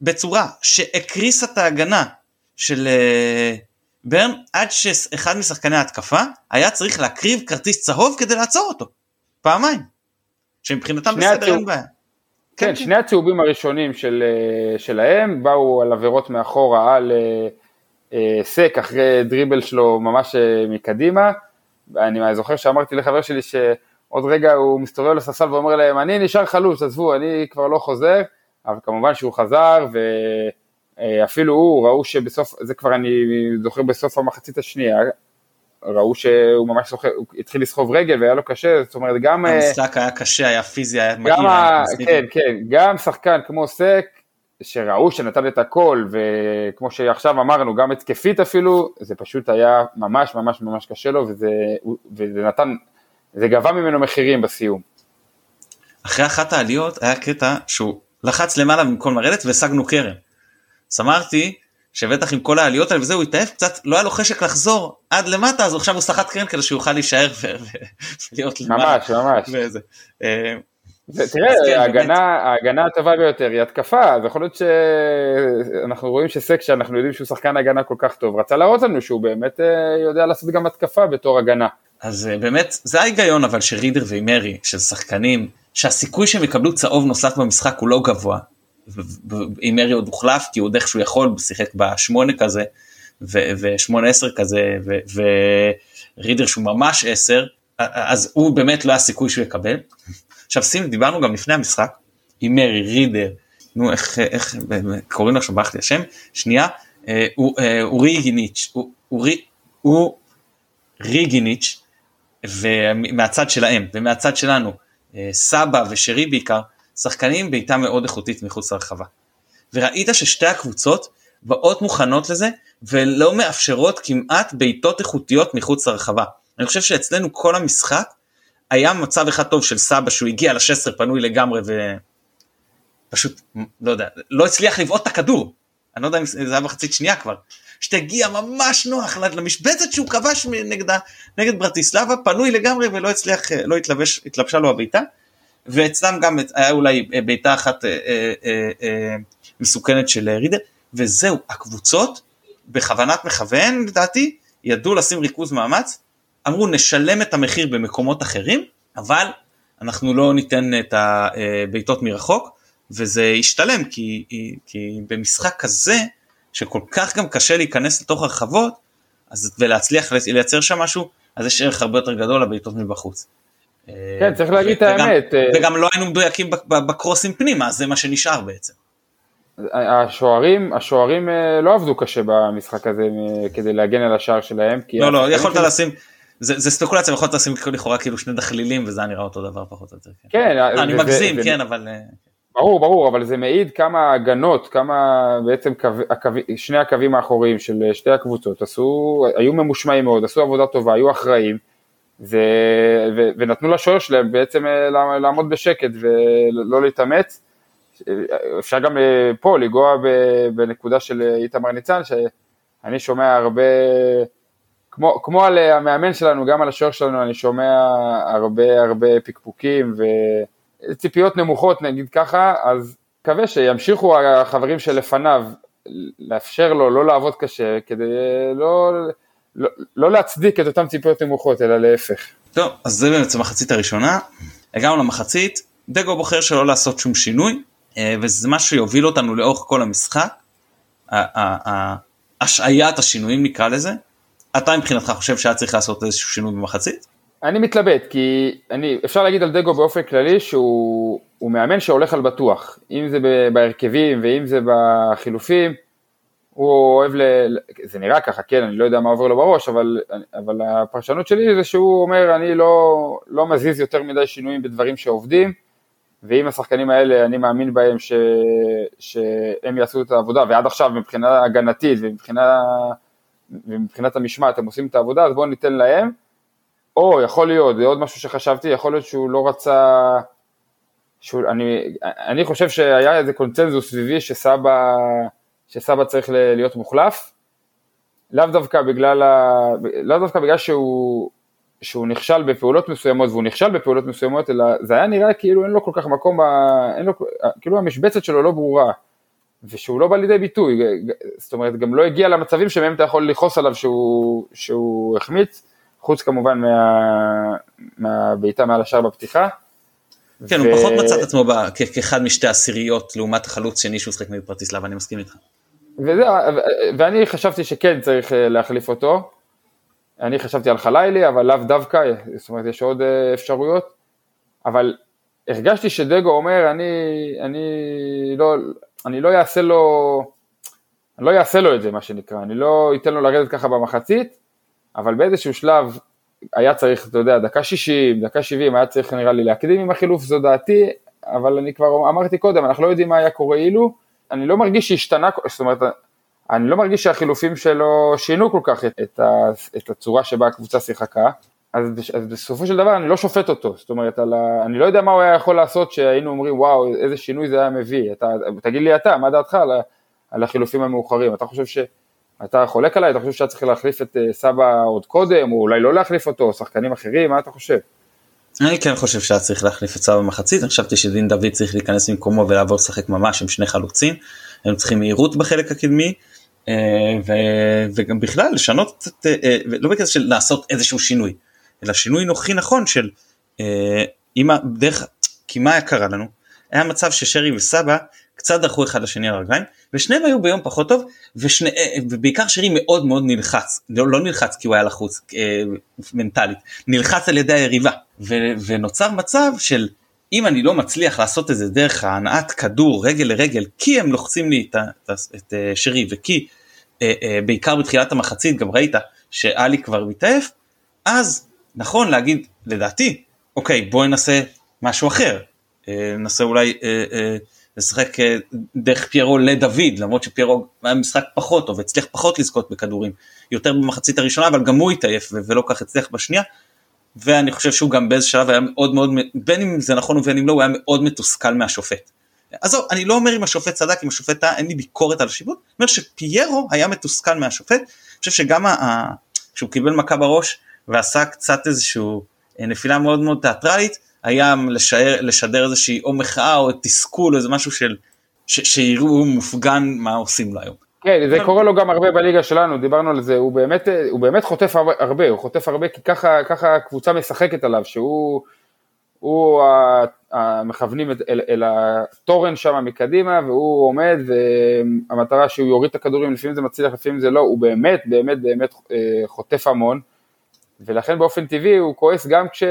בצורה שהקריסה את ההגנה של אה, ברן עד שאחד משחקני ההתקפה היה צריך להקריב כרטיס צהוב כדי לעצור אותו. פעמיים. שמבחינתם בסדר אין בעיה. כן, כן, שני הצהובים הראשונים של, אה, שלהם באו על עבירות מאחורה על אה, סק אחרי דריבל שלו ממש מקדימה. אני זוכר שאמרתי לחבר שלי שעוד רגע הוא מסתובב לספסל ואומר להם אני נשאר חלוץ, עזבו, אני כבר לא חוזר, אבל כמובן שהוא חזר ו... אה, אפילו הוא, ראו שבסוף, זה כבר אני זוכר בסוף המחצית השנייה, ראו שהוא ממש זוכר, הוא התחיל לסחוב רגל והיה לו קשה, זאת אומרת גם... אה, המשחק היה קשה, היה פיזי, היה מגיע. ה... כן, כן, גם שחקן כמו סק, שראו שנתן את הכל, וכמו שעכשיו אמרנו, גם התקפית אפילו, זה פשוט היה ממש ממש ממש קשה לו, וזה, וזה נתן, זה גבה ממנו מחירים בסיום. אחרי אחת העליות היה קטע שהוא לחץ למעלה במקום לרדת והשגנו קרן. אז אמרתי שבטח עם כל העליות האלה וזה הוא התאהב קצת לא היה לו חשק לחזור עד למטה אז עכשיו הוא סחט קרן כדי שהוא יוכל להישאר ולהיות למעלה. ממש ממש. וזה. אה, תראה, כן, ההגנה, ההגנה הטובה ביותר היא התקפה, אז יכול להיות שאנחנו רואים שסק שאנחנו יודעים שהוא שחקן הגנה כל כך טוב, רצה להראות לנו שהוא באמת אה, יודע לעשות גם התקפה בתור הגנה. אז אה, באמת זה ההיגיון אבל שרידר ומרי של שחקנים שהסיכוי שהם יקבלו צהוב נוסף במשחק הוא לא גבוה. עם מרי עוד הוחלף כי הוא עוד איכשהו יכול, שיחק בשמונה כזה ושמונה עשר כזה ורידר שהוא ממש עשר אז הוא באמת לא היה סיכוי שהוא יקבל. עכשיו שים דיברנו גם לפני המשחק עם מרי רידר נו איך איך קוראים לו עכשיו ברח לי השם שנייה אה, אורי גיניץ' הוא ריגיניץ' ומהצד שלהם ומהצד שלנו אה, סבא ושרי בעיקר שחקנים בעיטה מאוד איכותית מחוץ לרחבה. וראית ששתי הקבוצות באות מוכנות לזה ולא מאפשרות כמעט בעיטות איכותיות מחוץ לרחבה. אני חושב שאצלנו כל המשחק היה מצב אחד טוב של סבא שהוא הגיע לשסר פנוי לגמרי ופשוט לא יודע לא הצליח לבעוט את הכדור אני לא יודע אם זה היה מחצית שנייה כבר שתגיע ממש נוח למשבצת שהוא כבש נגדה נגד ברטיסלבה פנוי לגמרי ולא הצליח לא התלבש התלבשה לו הבעיטה ואצלם גם היה אולי בעיטה אחת אה, אה, אה, אה, מסוכנת של רידר וזהו הקבוצות בכוונת מכוון לדעתי ידעו לשים ריכוז מאמץ אמרו נשלם את המחיר במקומות אחרים, אבל אנחנו לא ניתן את הבעיטות מרחוק, וזה ישתלם, כי, כי במשחק כזה, שכל כך גם קשה להיכנס לתוך הרחבות, אז, ולהצליח לייצר שם משהו, אז יש ערך הרבה יותר גדול לבעיטות מבחוץ. כן, צריך להגיד את האמת. אה, וגם לא היינו מדויקים בקרוסים פנימה, זה מה שנשאר בעצם. השוערים, השוערים אה, לא עבדו קשה במשחק הזה אה, כדי להגן על השער שלהם. לא, לא, יכולת לשים, זה, זה ספקולציה, יכול להיות לשים לכאורה כאילו שני דחלילים וזה היה נראה אותו דבר פחות או יותר. כן, כן אני מגזים, כן, אבל... אה, ברור, ברור, אבל זה מעיד כמה הגנות, כמה בעצם קו, הקו, שני הקווים האחוריים של אה, שתי הקבוצות עשו, היו ממושמעים מאוד, עשו עבודה טובה, היו אחראים, ו, ו, ונתנו לשוער שלהם בעצם אה, לעמוד בשקט ולא להתאמץ. אפשר גם פה לנגוע בנקודה של איתמר ניצן, שאני שומע הרבה כמו, כמו על אה, המאמן שלנו, גם על השוער שלנו, אני שומע הרבה הרבה פקפוקים וציפיות נמוכות נגיד ככה, אז מקווה שימשיכו החברים שלפניו לאפשר לו לא לעבוד קשה, כדי אה, לא, לא, לא להצדיק את אותן ציפיות נמוכות, אלא להפך. טוב, אז זה באמת המחצית הראשונה. הגענו למחצית, דגו בוחר שלא לעשות שום שינוי, אה, וזה משהו שיוביל אותנו לאורך כל המשחק. השעיית השינויים נקרא לזה, אתה מבחינתך חושב שהיה צריך לעשות איזשהו שינוי במחצית? אני מתלבט, כי אני, אפשר להגיד על דגו באופן כללי שהוא מאמן שהולך על בטוח, אם זה בהרכבים ואם זה בחילופים, הוא אוהב, ל, זה נראה ככה, כן, אני לא יודע מה עובר לו בראש, אבל, אבל הפרשנות שלי זה שהוא אומר, אני לא, לא מזיז יותר מדי שינויים בדברים שעובדים, ואם השחקנים האלה, אני מאמין בהם ש, שהם יעשו את העבודה, ועד עכשיו מבחינה הגנתית ומבחינה ומבחינת המשמעת הם עושים את העבודה, אז בואו ניתן להם. או יכול להיות, זה עוד משהו שחשבתי, יכול להיות שהוא לא רצה, שהוא, אני, אני חושב שהיה איזה קונצנזוס סביבי שסבא, שסבא צריך להיות מוחלף, לאו דווקא בגלל, ה, לאו דווקא בגלל שהוא, שהוא נכשל בפעולות מסוימות והוא נכשל בפעולות מסוימות, אלא זה היה נראה כאילו אין לו כל כך מקום, אין לו, כאילו המשבצת שלו לא ברורה. ושהוא לא בא לידי ביטוי, זאת אומרת גם לא הגיע למצבים שבהם אתה יכול לכעוס עליו שהוא, שהוא החמיץ, חוץ כמובן מה, מהבעיטה מעל השער בפתיחה. כן, ו... הוא פחות מצא את עצמו ב... כאחד משתי עשיריות לעומת החלוץ שני שהוא שחק נגד פרטיסלב, אני מסכים איתך. וזה, ואני חשבתי שכן צריך אה, להחליף אותו, אני חשבתי על חלילי, אבל לאו דווקא, זאת אומרת יש עוד אה, אפשרויות, אבל הרגשתי שדגו אומר, אני, אני לא, אני לא אעשה לו, אני לא אעשה לו את זה מה שנקרא, אני לא אתן לו לרדת ככה במחצית, אבל באיזשהו שלב היה צריך, אתה יודע, דקה 60, דקה 70, היה צריך נראה לי להקדים עם החילוף, זו דעתי, אבל אני כבר אמרתי קודם, אנחנו לא יודעים מה היה קורה אילו, אני לא מרגיש שהשתנה, זאת אומרת, אני לא מרגיש שהחילופים שלו שינו כל כך את, את, את הצורה שבה הקבוצה שיחקה, אז, אז בסופו של דבר אני לא שופט אותו, זאת אומרת, ה, אני לא יודע מה הוא היה יכול לעשות שהיינו אומרים וואו איזה שינוי זה היה מביא, אתה, תגיד לי אתה, מה דעתך על, על החילופים המאוחרים. אתה חושב ש... אתה חולק עליי? אתה חושב שהיה צריך להחליף את אה, סבא עוד קודם, או אולי לא להחליף אותו, או שחקנים אחרים? מה אתה חושב? אני כן חושב שהיה צריך להחליף את סבא במחצית, אני חשבתי שדין דוד צריך להיכנס במקומו ולעבור לשחק ממש עם שני חלוצים, הם צריכים מהירות בחלק הקדמי, אה, וגם בכלל לשנות קצת, אה, לא בקטע של לעשות איזשהו שינוי, אלא שינוי נוחי נכון של אם דרך, כי מה קרה לנו? היה מצב ששרי וסבא קצת דרכו אחד לשני על הרגליים ושניהם היו ביום פחות טוב ושני, אה, ובעיקר שרי מאוד מאוד נלחץ לא, לא נלחץ כי הוא היה לחוץ אה, מנטלית נלחץ על ידי היריבה. ו, ונוצר מצב של אם אני לא מצליח לעשות את זה דרך ההנעת כדור רגל לרגל כי הם לוחצים לי את, את, את אה, שרי וכי אה, אה, בעיקר בתחילת המחצית גם ראית שאלי כבר מתעייף אז נכון להגיד לדעתי אוקיי בואי נעשה משהו אחר אה, ננסה אולי אה, אה, לשחק אה, דרך פיירו לדוד למרות שפיירו היה משחק פחות טוב הצליח פחות לזכות בכדורים יותר במחצית הראשונה אבל גם הוא התעייף ולא כך הצליח בשנייה. ואני חושב שהוא גם באיזה שלב היה מאוד מאוד בין אם זה נכון ובין אם לא הוא היה מאוד מתוסכל מהשופט. עזוב אני לא אומר אם השופט צדק אם השופט טעה אין לי ביקורת על השיבוט, אני אומר שפיירו היה מתוסכל מהשופט, אני חושב שגם כשהוא קיבל מכה בראש ועשה קצת איזשהו אה, נפילה מאוד מאוד תיאטרלית היה לשער, לשדר איזושהי או מחאה או תסכול או איזה משהו של ש, שיראו מופגן מה עושים לו היום. כן, זה קורה לו גם הרבה בליגה שלנו, דיברנו על זה, הוא באמת, הוא באמת חוטף הרבה, הוא חוטף הרבה כי ככה, ככה הקבוצה משחקת עליו, שהוא הוא המכוונים אל, אל התורן שם מקדימה, והוא עומד, והמטרה שהוא יוריד את הכדורים, לפעמים זה מצליח, לפעמים זה לא, הוא באמת, באמת, באמת אה, חוטף המון. ולכן באופן טבעי הוא כועס גם, כש,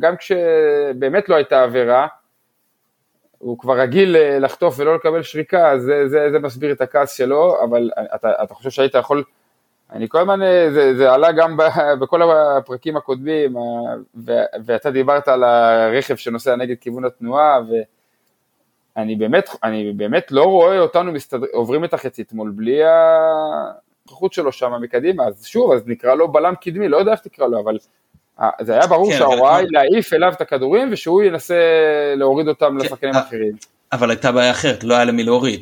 גם כשבאמת לא הייתה עבירה, הוא כבר רגיל אה, לחטוף ולא לקבל שריקה, אז זה, זה, זה מסביר את הכעס שלו, אבל אתה, אתה חושב שהיית יכול, אני כל הזמן, אה, זה, זה עלה גם ב, בכל הפרקים הקודמים, ו, ואתה דיברת על הרכב שנוסע נגד כיוון התנועה, ואני באמת, אני באמת לא רואה אותנו מסתדר, עוברים את החצי אתמול בלי, ה, הנוכחות שלו שם מקדימה, אז שוב, אז נקרא לו בלם קדמי, לא יודע איך תקרא לו, אבל אה, זה היה ברור כן, שההוראה היא להעיף אליו את הכדורים ושהוא ינסה להוריד אותם כן, לשחקנים אה, אחרים. אבל הייתה בעיה אחרת, לא היה למי להוריד.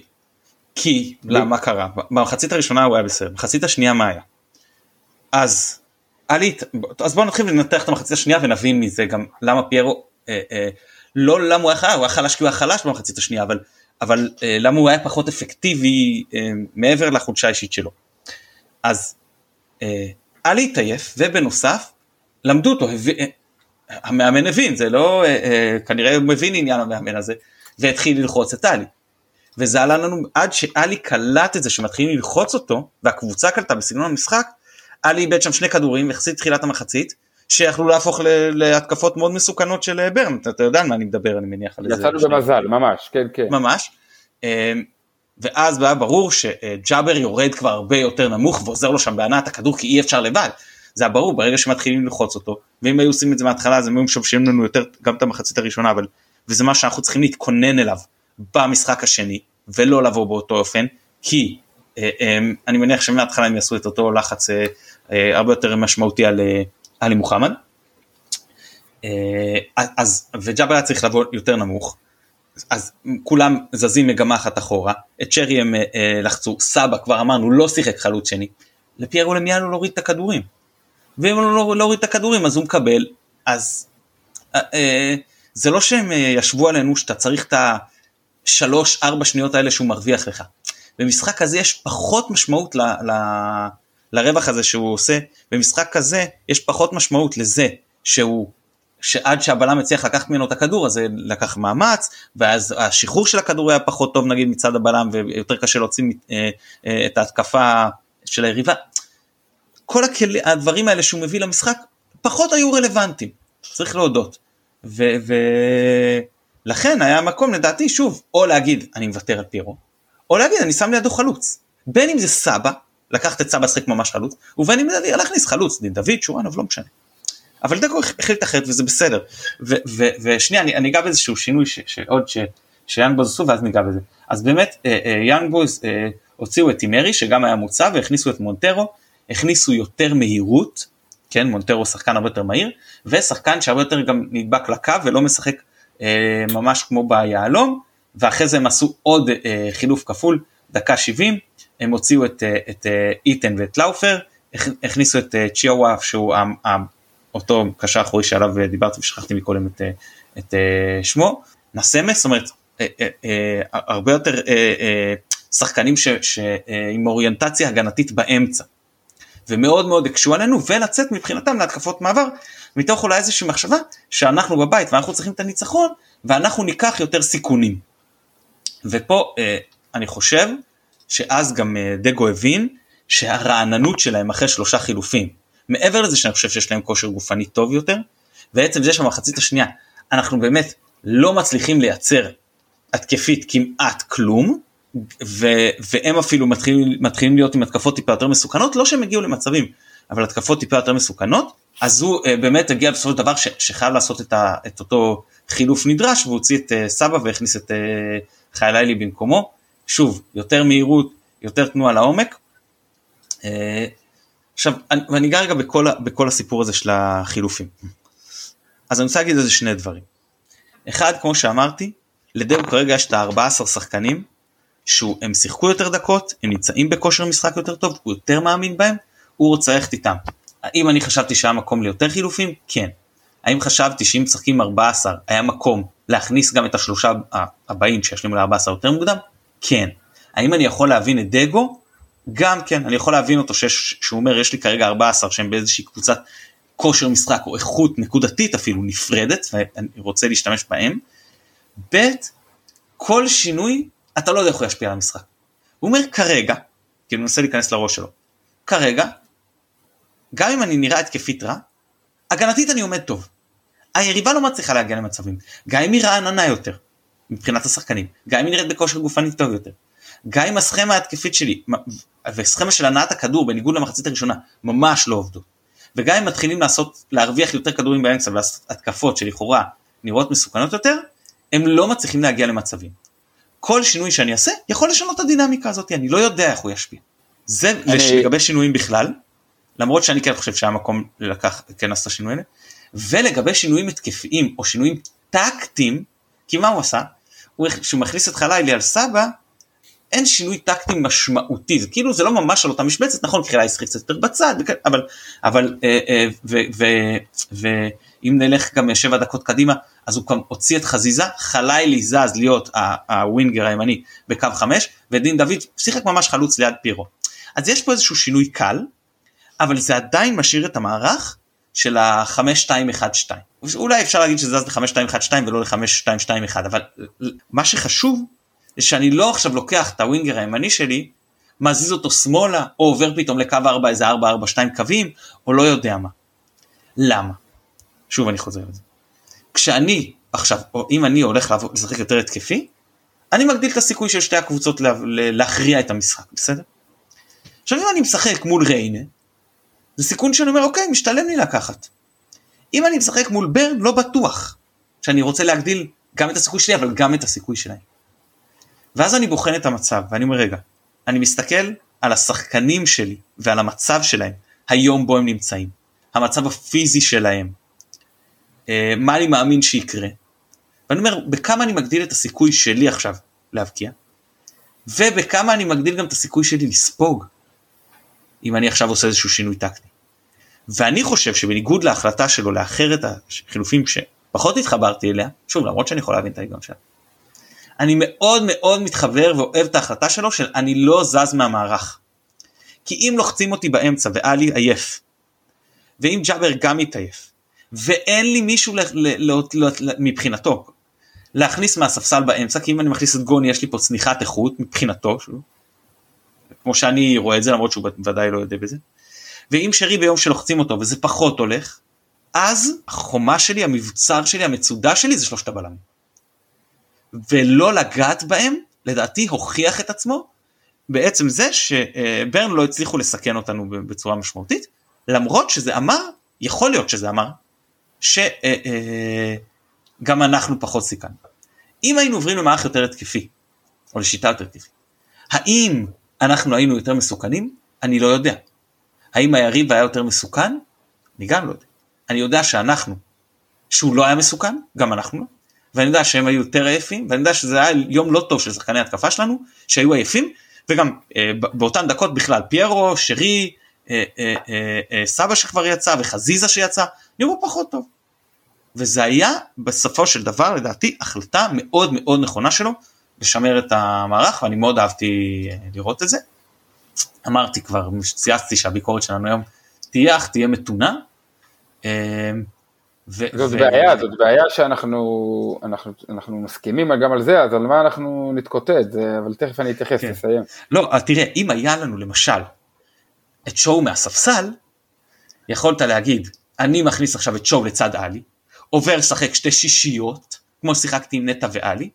כי, למה קרה? במחצית הראשונה הוא היה בסדר, במחצית השנייה מה היה? אז, עלי, אז בואו נתחיל לנתח את המחצית השנייה ונבין מזה גם למה פיירו, אה, אה, לא למה הוא היה חלש, הוא היה חלש כי הוא היה חלש במחצית השנייה, אבל, אבל אה, למה הוא היה פחות אפקטיבי אה, מעבר לחולשה האישית שלו. אז אה, עלי התעייף ובנוסף למדו אותו, אה, המאמן הבין, זה לא, אה, אה, כנראה הוא מבין עניין המאמן הזה, והתחיל ללחוץ את עלי. וזה עלה לנו עד שעלי קלט את זה שמתחילים ללחוץ אותו, והקבוצה קלטה בסגנון המשחק, עלי איבד שם שני כדורים יחסית תחילת המחצית, שיכלו להפוך להתקפות מאוד מסוכנות של ברן, אתה יודע על מה אני מדבר אני מניח על זה. יצאנו במזל, ממש, כן כן. ממש. ואז היה ברור שג'אבר יורד כבר הרבה יותר נמוך ועוזר לו שם בהנעת הכדור כי אי אפשר לבד. זה היה ברור ברגע שמתחילים ללחוץ אותו ואם היו עושים את זה מההתחלה אז הם היו משבשים לנו יותר גם את המחצית הראשונה אבל וזה מה שאנחנו צריכים להתכונן אליו במשחק השני ולא לבוא באותו אופן כי אה, אה, אני מניח שמההתחלה הם יעשו את אותו לחץ אה, אה, הרבה יותר משמעותי על אה, עלי מוחמד. אה, אז וג'אבר היה צריך לבוא יותר נמוך אז כולם זזים מגמה אחת אחורה, את שרי הם אה, אה, לחצו, סבא כבר אמרנו לא שיחק חלוץ שני, לפיירו למיאנו להוריד את הכדורים. ואם הוא לא להוריד את הכדורים אז הוא מקבל, אז אה, אה, זה לא שהם אה, ישבו עלינו שאתה צריך את השלוש ארבע שניות האלה שהוא מרוויח לך. במשחק כזה יש פחות משמעות ל, ל, לרווח הזה שהוא עושה, במשחק כזה יש פחות משמעות לזה שהוא שעד שהבלם הצליח לקחת ממנו את הכדור אז זה לקח מאמץ ואז השחרור של הכדור היה פחות טוב נגיד מצד הבלם ויותר קשה להוציא אה, אה, את ההתקפה של היריבה. כל הכלי, הדברים האלה שהוא מביא למשחק פחות היו רלוונטיים צריך להודות. ולכן היה מקום לדעתי שוב או להגיד אני מוותר על פירו או להגיד אני שם לידו חלוץ בין אם זה סבא לקחת את סבא לשחק ממש חלוץ ובין אם זה להכניס חלוץ דוד שורנוב לא משנה. אבל דגו החליט אחרת וזה בסדר. ושנייה אני, אני אגע באיזשהו שינוי שעוד שיאן בוז עשו ואז ניגע בזה. אז באמת אה, אה, יאן בוז אה, הוציאו את טימרי שגם היה מוצב והכניסו את מונטרו, הכניסו יותר מהירות, כן מונטרו שחקן הרבה יותר מהיר, ושחקן שהרבה יותר גם נדבק לקו ולא משחק ממש כמו ביהלום, ואחרי זה הם עשו עוד חילוף כפול, דקה 70, הם הוציאו את, את איתן ואת לאופר, הכניסו את צ'יאווה שהוא אותו קשר אחורי שעליו דיברתי ושכחתי מקודם את, את שמו, נסמס, זאת אומרת הרבה יותר שחקנים ש, ש, עם אוריינטציה הגנתית באמצע. ומאוד מאוד הקשו עלינו ולצאת מבחינתם להתקפות מעבר מתוך אולי איזושהי מחשבה שאנחנו בבית ואנחנו צריכים את הניצחון ואנחנו ניקח יותר סיכונים. ופה אה, אני חושב שאז גם אה, דגו הבין שהרעננות שלהם אחרי שלושה חילופים מעבר לזה שאני חושב שיש להם כושר גופני טוב יותר ועצם זה שבמחצית השנייה אנחנו באמת לא מצליחים לייצר התקפית כמעט כלום ו- והם אפילו מתחילים, מתחילים להיות עם התקפות טיפה יותר מסוכנות, לא שהם הגיעו למצבים, אבל התקפות טיפה יותר מסוכנות, אז הוא uh, באמת הגיע בסופו של דבר ש- שחייב לעשות את, ה- את אותו חילוף נדרש, והוא הוציא את uh, סבא והכניס את uh, חיילילי במקומו. שוב, יותר מהירות, יותר תנועה לעומק. Uh, עכשיו, אני, ואני אגע רגע בכל, בכל הסיפור הזה של החילופים. אז אני רוצה להגיד איזה שני דברים. אחד, כמו שאמרתי, לדאו כרגע יש את ה-14 שחקנים שהם שיחקו יותר דקות, הם נמצאים בכושר משחק יותר טוב, הוא יותר מאמין בהם, הוא רוצה ללכת איתם. האם אני חשבתי שהיה מקום ליותר חילופים? כן. האם חשבתי שאם משחקים 14 היה מקום להכניס גם את השלושה הבאים שישלימו ל-14 יותר מוקדם? כן. האם אני יכול להבין את דגו? גם כן, אני יכול להבין אותו שיש, שהוא אומר יש לי כרגע 14 שהם באיזושהי קבוצת כושר משחק או איכות נקודתית אפילו נפרדת ואני רוצה להשתמש בהם. ב' כל שינוי אתה לא יודע איך הוא ישפיע על המשחק. הוא אומר כרגע, כי הוא מנסה להיכנס לראש שלו, כרגע, גם אם אני נראה התקפית רע, הגנתית אני עומד טוב. היריבה לא מצליחה להגיע למצבים, גם אם היא רעננה יותר, מבחינת השחקנים, גם אם היא נראית בכושר גופני טוב יותר, גם אם הסכמה ההתקפית שלי, וסכמה של הנעת הכדור בניגוד למחצית הראשונה, ממש לא עובדות, וגם אם מתחילים לעשות, להרוויח יותר כדורים באמצע ולעשות התקפות שלכאורה נראות מסוכנות יותר, הם לא מצליחים להגיע למצבים. כל שינוי שאני אעשה יכול לשנות את הדינמיקה הזאת, אני לא יודע איך הוא ישפיע. זה אני... לגבי שינויים בכלל, למרות שאני כן חושב שהיה מקום לקח, כן לעשות שינויים האלה, ולגבי שינויים התקפיים או שינויים טקטיים, כי מה הוא עשה? הוא, כשהוא מכניס את חלילי על סבא, אין שינוי טקטי משמעותי, זה כאילו זה לא ממש על אותה משבצת, נכון, חלילי שיחק קצת יותר בצד, אבל, אבל אה, אה, ואם נלך גם שבע דקות קדימה, אז הוא גם הוציא את חזיזה, חלילי זז להיות הווינגר הימני בקו 5, ודין דוד שיחק ממש חלוץ ליד פירו. אז יש פה איזשהו שינוי קל, אבל זה עדיין משאיר את המערך של ה-5-2-1-2. אולי אפשר להגיד שזה זז ל-5-2-1-2 ולא ל-5-2-2-1, אבל מה שחשוב זה שאני לא עכשיו לוקח את הווינגר הימני שלי, מזיז אותו שמאלה, או עובר פתאום לקו 4 איזה 4-4-2 קווים, או לא יודע מה. למה? שוב אני חוזר לזה. כשאני עכשיו, או אם אני הולך לשחק יותר התקפי, אני מגדיל את הסיכוי של שתי הקבוצות לה, להכריע את המשחק, בסדר? עכשיו אם אני משחק מול ריינה, זה סיכון שאני אומר אוקיי, משתלם לי לקחת. אם אני משחק מול ברן, לא בטוח שאני רוצה להגדיל גם את הסיכוי שלי, אבל גם את הסיכוי שלהם. ואז אני בוחן את המצב, ואני אומר רגע, אני מסתכל על השחקנים שלי ועל המצב שלהם, היום בו הם נמצאים, המצב הפיזי שלהם, אה, מה אני מאמין שיקרה. ואני אומר, בכמה אני מגדיל את הסיכוי שלי עכשיו להבקיע, ובכמה אני מגדיל גם את הסיכוי שלי לספוג, אם אני עכשיו עושה איזשהו שינוי טקטי. ואני חושב שבניגוד להחלטה שלו לאחר את החילופים שפחות התחברתי אליה, שוב למרות שאני יכול להבין את ההיגיון שלה, אני מאוד מאוד מתחבר ואוהב את ההחלטה שלו של אני לא זז מהמערך. כי אם לוחצים אותי באמצע ואלי עייף, ואם ג'אבר גם מתעייף, ואין לי מישהו ל- ל- ל- ל- מבחינתו להכניס מהספסל באמצע, כי אם אני מכניס את גוני יש לי פה צניחת איכות מבחינתו, שוב, כמו שאני רואה את זה למרות שהוא ודאי לא יודע בזה, ואם שרי ביום שלוחצים אותו וזה פחות הולך, אז החומה שלי, המבצר שלי, המצודה שלי זה שלושת הבלמים. ולא לגעת בהם, לדעתי הוכיח את עצמו בעצם זה שברן לא הצליחו לסכן אותנו בצורה משמעותית, למרות שזה אמר, יכול להיות שזה אמר, שגם אה, אנחנו פחות סיכנו. אם היינו עוברים למערך יותר התקפי, או לשיטה יותר התקפית, האם אנחנו היינו יותר מסוכנים? אני לא יודע. האם היריב היה יותר מסוכן? אני גם לא יודע. אני יודע שאנחנו, שהוא לא היה מסוכן, גם אנחנו לא, ואני יודע שהם היו יותר עייפים, ואני יודע שזה היה יום לא טוב של שחקני התקפה שלנו, שהיו עייפים, וגם באותן דקות בכלל פיירו, שרי, סבא שכבר יצא וחזיזה שיצא, נראו פחות טוב. וזה היה בסופו של דבר לדעתי החלטה מאוד מאוד נכונה שלו לשמר את המערך ואני מאוד אהבתי לראות את זה. אמרתי כבר, צייצתי שהביקורת שלנו היום תהיה אך תהיה מתונה. ו- זאת ו- בעיה, זאת בעיה שאנחנו אנחנו, אנחנו מסכימים גם על זה, אז על מה אנחנו נתקוטט, אבל תכף אני אתייחס, כן. תסיים. לא, תראה, אם היה לנו למשל את שואו מהספסל, יכולת להגיד, אני מכניס עכשיו את שואו לצד עלי, עובר לשחק שתי שישיות, כמו ששיחקתי עם נטע ואלי,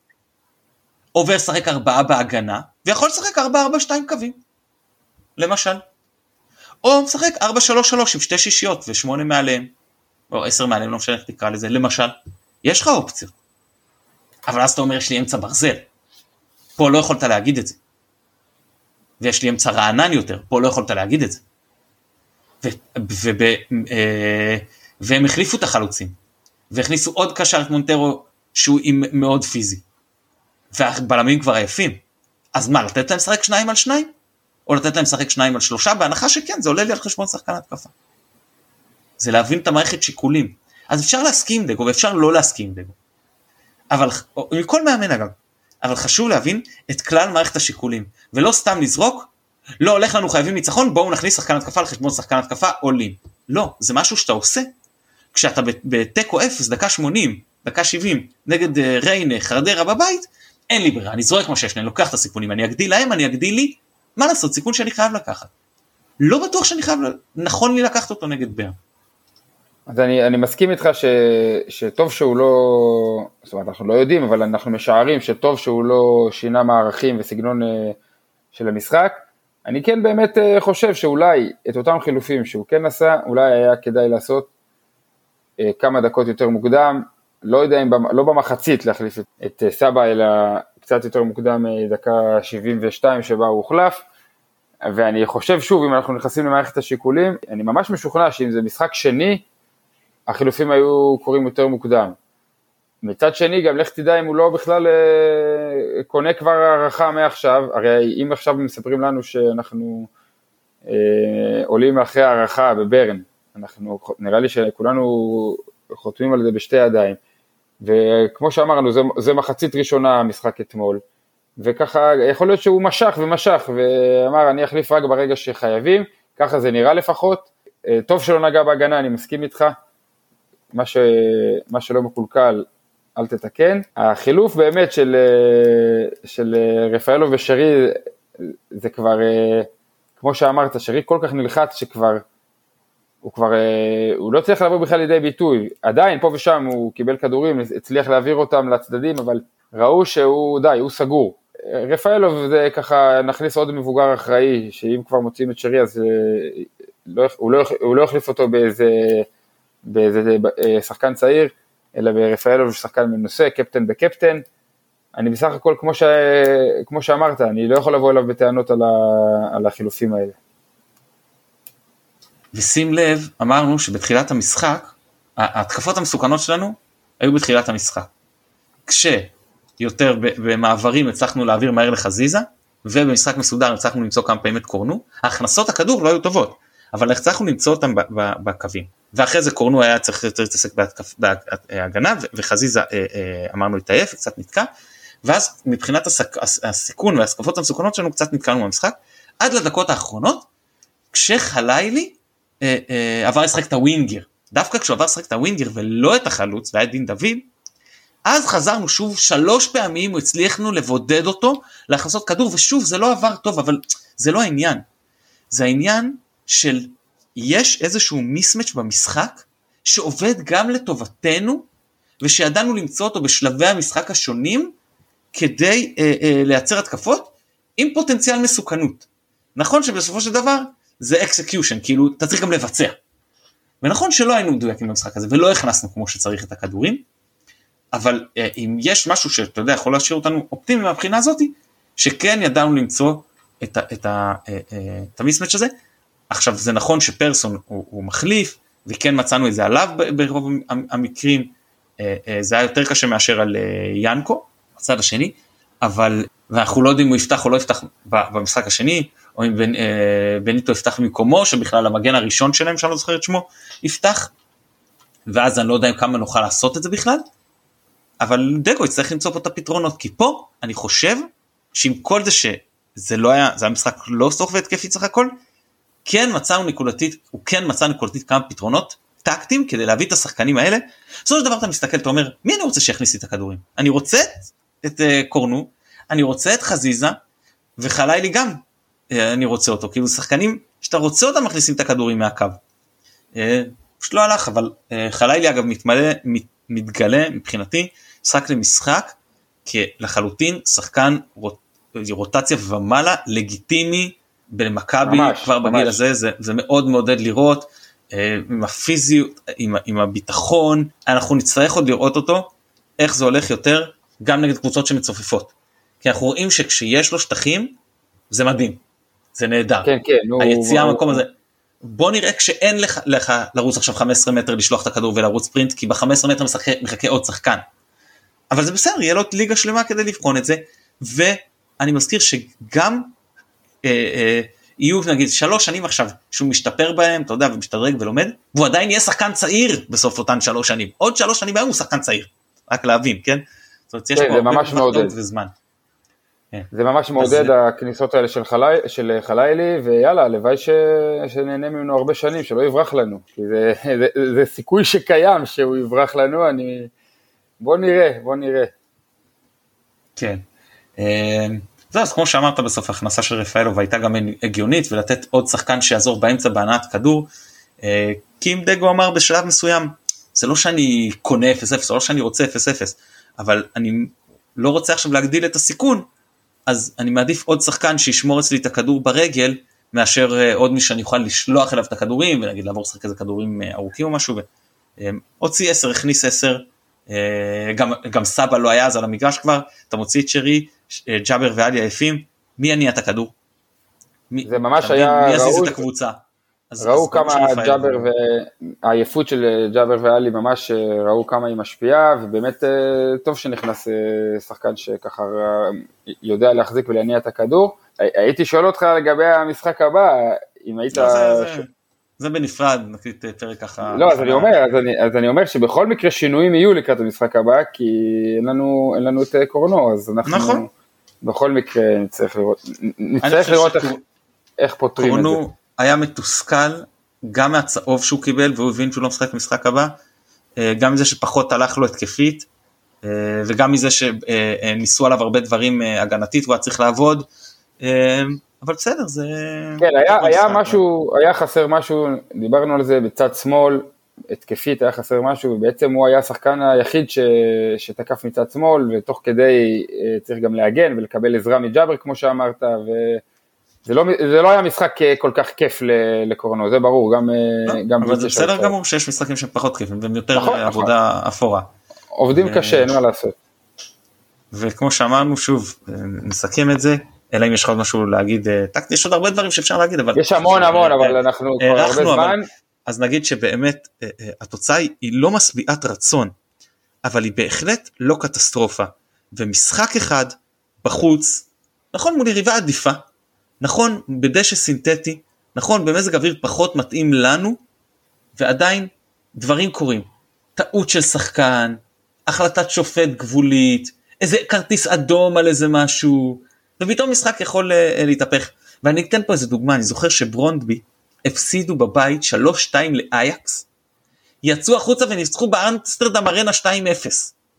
עובר לשחק ארבעה בהגנה, ויכול לשחק ארבע ארבע שתיים קווים, למשל. או משחק ארבע שלוש שלוש עם שתי שישיות ושמונה מעליהם, או עשר מעליהם, לא משנה איך תקרא לזה, למשל. יש לך אופציות. אבל אז אתה אומר יש לי אמצע ברזל. פה לא יכולת להגיד את זה. ויש לי אמצע רענן יותר, פה לא יכולת להגיד את זה. ו- ו- ו- אה, והם החליפו את החלוצים. והכניסו עוד קשר את מונטרו שהוא עם מאוד פיזי. והבלמים כבר עייפים. אז מה, לתת להם לשחק שניים על שניים? או לתת להם לשחק שניים על שלושה? בהנחה שכן, זה עולה לי על חשבון שחקן התקפה. זה להבין את המערכת שיקולים. אז אפשר להסכים עם דגו ואפשר לא להסכים עם דגו. אבל, מכל מאמן אגב, אבל חשוב להבין את כלל מערכת השיקולים, ולא סתם לזרוק, לא הולך לנו חייבים ניצחון, בואו נכניס שחקן התקפה על חשבון שחקן התקפה עולים. לא, זה משהו שאתה עושה כשאתה בתיקו 0, דקה 80, דקה 70, נגד אה, ריינה, חרדרה בבית, אין לי ברירה, אני זורק מה שיש לי, אני לוקח את הסיכונים, אני אגדיל להם, אני אגדיל לי, מה לעשות, סיכון שאני חייב לקחת. לא בטוח שאני חייב, נכון לי לקחת אותו נגד בר. אז אני, אני מסכים איתך ש, שטוב שהוא לא, זאת אומרת אנחנו לא יודעים, אבל אנחנו משערים שטוב שהוא לא שינה מערכים וסגנון uh, של המשחק. אני כן באמת uh, חושב שאולי את אותם חילופים שהוא כן עשה, אולי היה כדאי לעשות אה, כמה דקות יותר מוקדם, לא יודע אם, לא במחצית להחליף את, את אה, סבא, אלא קצת יותר מוקדם, דקה 72 שבה הוא הוחלף, ואני חושב שוב, אם אנחנו נכנסים למערכת השיקולים, אני ממש משוכנע שאם זה משחק שני, החילופים היו קורים יותר מוקדם. מצד שני, גם לך תדע אם הוא לא בכלל אה, קונה כבר הערכה מעכשיו, הרי אם עכשיו מספרים לנו שאנחנו אה, עולים אחרי הערכה בברן, אנחנו, נראה לי שכולנו חותמים על זה בשתי ידיים. וכמו שאמרנו, זה, זה מחצית ראשונה המשחק אתמול, וככה יכול להיות שהוא משך ומשך, ואמר אני אחליף רק ברגע שחייבים, ככה זה נראה לפחות. אה, טוב שלא נגע בהגנה, אני מסכים איתך, מה, ש, מה שלא מקולקל אל תתקן. החילוף באמת של, אה, של אה, רפאלו ושרי, זה כבר, כמו שאמרת, שרי כל כך נלחץ שכבר הוא כבר, אה, הוא לא צריך לבוא בכלל לידי ביטוי, עדיין פה ושם הוא קיבל כדורים, הצליח להעביר אותם לצדדים, אבל ראו שהוא, די, הוא סגור. רפאלוב זה ככה, נכניס עוד מבוגר אחראי, שאם כבר מוצאים את שרי אז אה, לא, לא, הוא לא יחליף אותו באיזה, באיזה אה, שחקן צעיר, אלא ברפאלוב שחקן מנוסה, קפטן בקפטן. אני בסך הכל, כמו, ש, כמו שאמרת, אני לא יכול לבוא אליו בטענות על, ה, על החילופים האלה. ושים לב, אמרנו שבתחילת המשחק, ההתקפות המסוכנות שלנו היו בתחילת המשחק. כשיותר במעברים הצלחנו להעביר מהר לחזיזה, ובמשחק מסודר הצלחנו למצוא כמה פעמים את קורנו, הכנסות הכדור לא היו טובות, אבל הצלחנו למצוא אותם בקווים. ואחרי זה קורנו היה צריך יותר להתעסק בהגנה, וחזיזה אה, אה, אמרנו התעייף, קצת נתקע, ואז מבחינת הסיכון וההתקפות המסוכנות שלנו קצת נתקענו במשחק, עד לדקות האחרונות, כשחלילי אה, אה, עבר לשחק את הווינגר. דווקא כשהוא עבר לשחק את הווינגר ולא את החלוץ והיה דין דוד, אז חזרנו שוב שלוש פעמים הצליחנו לבודד אותו להכנסות כדור ושוב זה לא עבר טוב אבל זה לא העניין. זה העניין של יש איזשהו mismatch במשחק שעובד גם לטובתנו ושידענו למצוא אותו בשלבי המשחק השונים כדי אה, אה, לייצר התקפות עם פוטנציאל מסוכנות. נכון שבסופו של דבר זה execution, כאילו אתה צריך גם לבצע. ונכון שלא היינו מדויקים במשחק הזה ולא הכנסנו כמו שצריך את הכדורים, אבל אה, אם יש משהו שאתה יודע יכול להשאיר אותנו אופטימיים מהבחינה הזאתי, שכן ידענו למצוא את, ה, את, ה, אה, אה, את המיסמץ' הזה. עכשיו זה נכון שפרסון הוא, הוא מחליף וכן מצאנו את זה עליו ברוב המקרים, אה, אה, זה היה יותר קשה מאשר על אה, ינקו, הצד השני, אבל ואנחנו לא יודעים אם הוא יפתח או לא יפתח במשחק השני, או אם בנ, בניטו יפתח במקומו, שבכלל המגן הראשון שלהם, שאני לא זוכר את שמו, יפתח, ואז אני לא יודע כמה נוכל לעשות את זה בכלל, אבל דגו יצטרך למצוא פה את הפתרונות, כי פה אני חושב שעם כל זה שזה לא היה, זה היה משחק לא סוף והתקפי סך הכל, כן מצאנו נקודתית, הוא כן מצא נקודתית כמה פתרונות טקטיים כדי להביא את השחקנים האלה. בסופו של דבר אתה מסתכל, אתה אומר, מי אני רוצה שיכניס לי את הכדורים? אני רוצה את uh, קורנו, אני רוצה את חזיזה, וחלילי גם, uh, אני רוצה אותו. כאילו שחקנים שאתה רוצה אותם מכניסים את הכדורים מהקו. Uh, פשוט לא הלך, אבל uh, חלילי אגב מתמלא, מת, מתגלה מבחינתי, משחק למשחק, כלחלוטין שחקן רוט, רוטציה ומעלה, לגיטימי, במכבי כבר ממש. בגיל הזה, זה, זה מאוד מעודד לראות. אה, עם הפיזיות, עם, עם הביטחון, אנחנו נצטרך עוד לראות אותו, איך זה הולך יותר, גם נגד קבוצות שמצופפות. כי אנחנו רואים שכשיש לו שטחים, זה מדהים, זה נהדר. כן, כן. היציאה מהמקום הזה. בוא נראה כשאין לך, לך לרוץ עכשיו 15 מטר לשלוח את הכדור ולרוץ פרינט, כי ב-15 מטר מחכה, מחכה עוד שחקן. אבל זה בסדר, יהיה לו ליגה שלמה כדי לבחון את זה, ואני מזכיר שגם יהיו נגיד שלוש שנים עכשיו שהוא משתפר בהם, אתה יודע, ומשתדרג ולומד, והוא עדיין יהיה שחקן צעיר בסוף אותן שלוש שנים. עוד שלוש שנים היום הוא שחקן צעיר, רק להבין, כן? זאת אומרת, יש פה הרבה מעודד וזמן. כן. זה ממש מעודד. הכניסות האלה של, חלי, של חלילי, ויאללה, הלוואי ש... שנהנה ממנו הרבה שנים, שלא יברח לנו. כי זה, זה, זה, זה סיכוי שקיים שהוא יברח לנו, אני... בוא נראה, בוא נראה. כן. זהו, אז כמו שאמרת בסוף, ההכנסה של רפאלוב הייתה גם הגיונית, ולתת עוד שחקן שיעזור באמצע בהנעת כדור, אה, כי אם דגו אמר בשלב מסוים, זה לא שאני קונה 0-0, או לא שאני רוצה 0-0, אבל אני לא רוצה עכשיו להגדיל את הסיכון, אז אני מעדיף עוד שחקן שישמור אצלי את הכדור ברגל, מאשר אה, עוד מי שאני אוכל לשלוח אליו את הכדורים, ונגיד לעבור לשחק איזה כדורים אה, ארוכים או משהו, הוציא 10, הכניס 10, גם, גם סבא לא היה אז על המגרש כבר, אתה מוציא את שרי, ג'אבר ואלי עייפים, מי יניע את הכדור? זה ממש היה מי יזיז את הקבוצה? ראו כמה ג'אבר והעייפות של אה, ג'אבר ואלי ממש אה, ראו כמה היא משפיעה ובאמת טוב שנכנס שחקן שככה יודע להחזיק ולהניע את הכדור. הייתי שואל אותך לגבי המשחק הבא, אם היית... לא, זה, זה, זה בנפרד, נקליט פרק ככה. לא, אז אני אומר, אז אני, אז אני אומר שבכל מקרה שינויים יהיו לקראת המשחק הבא, כי אין לנו, אין לנו את קורנו, אז אנחנו... נכון. בכל מקרה נצטרך לראות, נצטרך לראות איך, איך פותרים את זה. היה מתוסכל גם מהצהוב שהוא קיבל והוא הבין שהוא לא משחק במשחק הבא, אה, גם מזה שפחות הלך לו התקפית, אה, וגם מזה שניסו עליו הרבה דברים אה, הגנתית והוא היה צריך לעבוד, אבל בסדר זה... כן, היה, היה משהו, היה חסר משהו, דיברנו על זה בצד שמאל, התקפית היה חסר משהו, ובעצם הוא היה השחקן היחיד ש, שתקף מצד שמאל, ותוך כדי אה, צריך גם להגן ולקבל עזרה מג'אבר כמו שאמרת, וזה לא, לא היה משחק אה, כל כך כיף לקורנו, זה ברור, גם... אה, לא, גם אבל זה בסדר גמור שיש משחקים שהם פחות כיפים, והם יותר נכון, עבודה נכון. אפורה. עובדים קשה, אין מה לעשות. וכמו שאמרנו, שוב, נסכם את זה, אלא אם יש לך עוד משהו להגיד, יש עוד הרבה דברים שאפשר להגיד, אבל... יש המון המון, אבל אנחנו כבר הרבה זמן. אז נגיד שבאמת אה, אה, התוצאה היא לא משביעת רצון, אבל היא בהחלט לא קטסטרופה. ומשחק אחד בחוץ, נכון מול יריבה עדיפה, נכון בדשא סינתטי, נכון במזג אוויר פחות מתאים לנו, ועדיין דברים קורים. טעות של שחקן, החלטת שופט גבולית, איזה כרטיס אדום על איזה משהו, ופתאום משחק יכול uh, להתהפך. ואני אתן פה איזה דוגמה, אני זוכר שברונדבי הפסידו בבית 3-2 לאייקס, יצאו החוצה וניצחו באמסטרדם ארנה 2-0,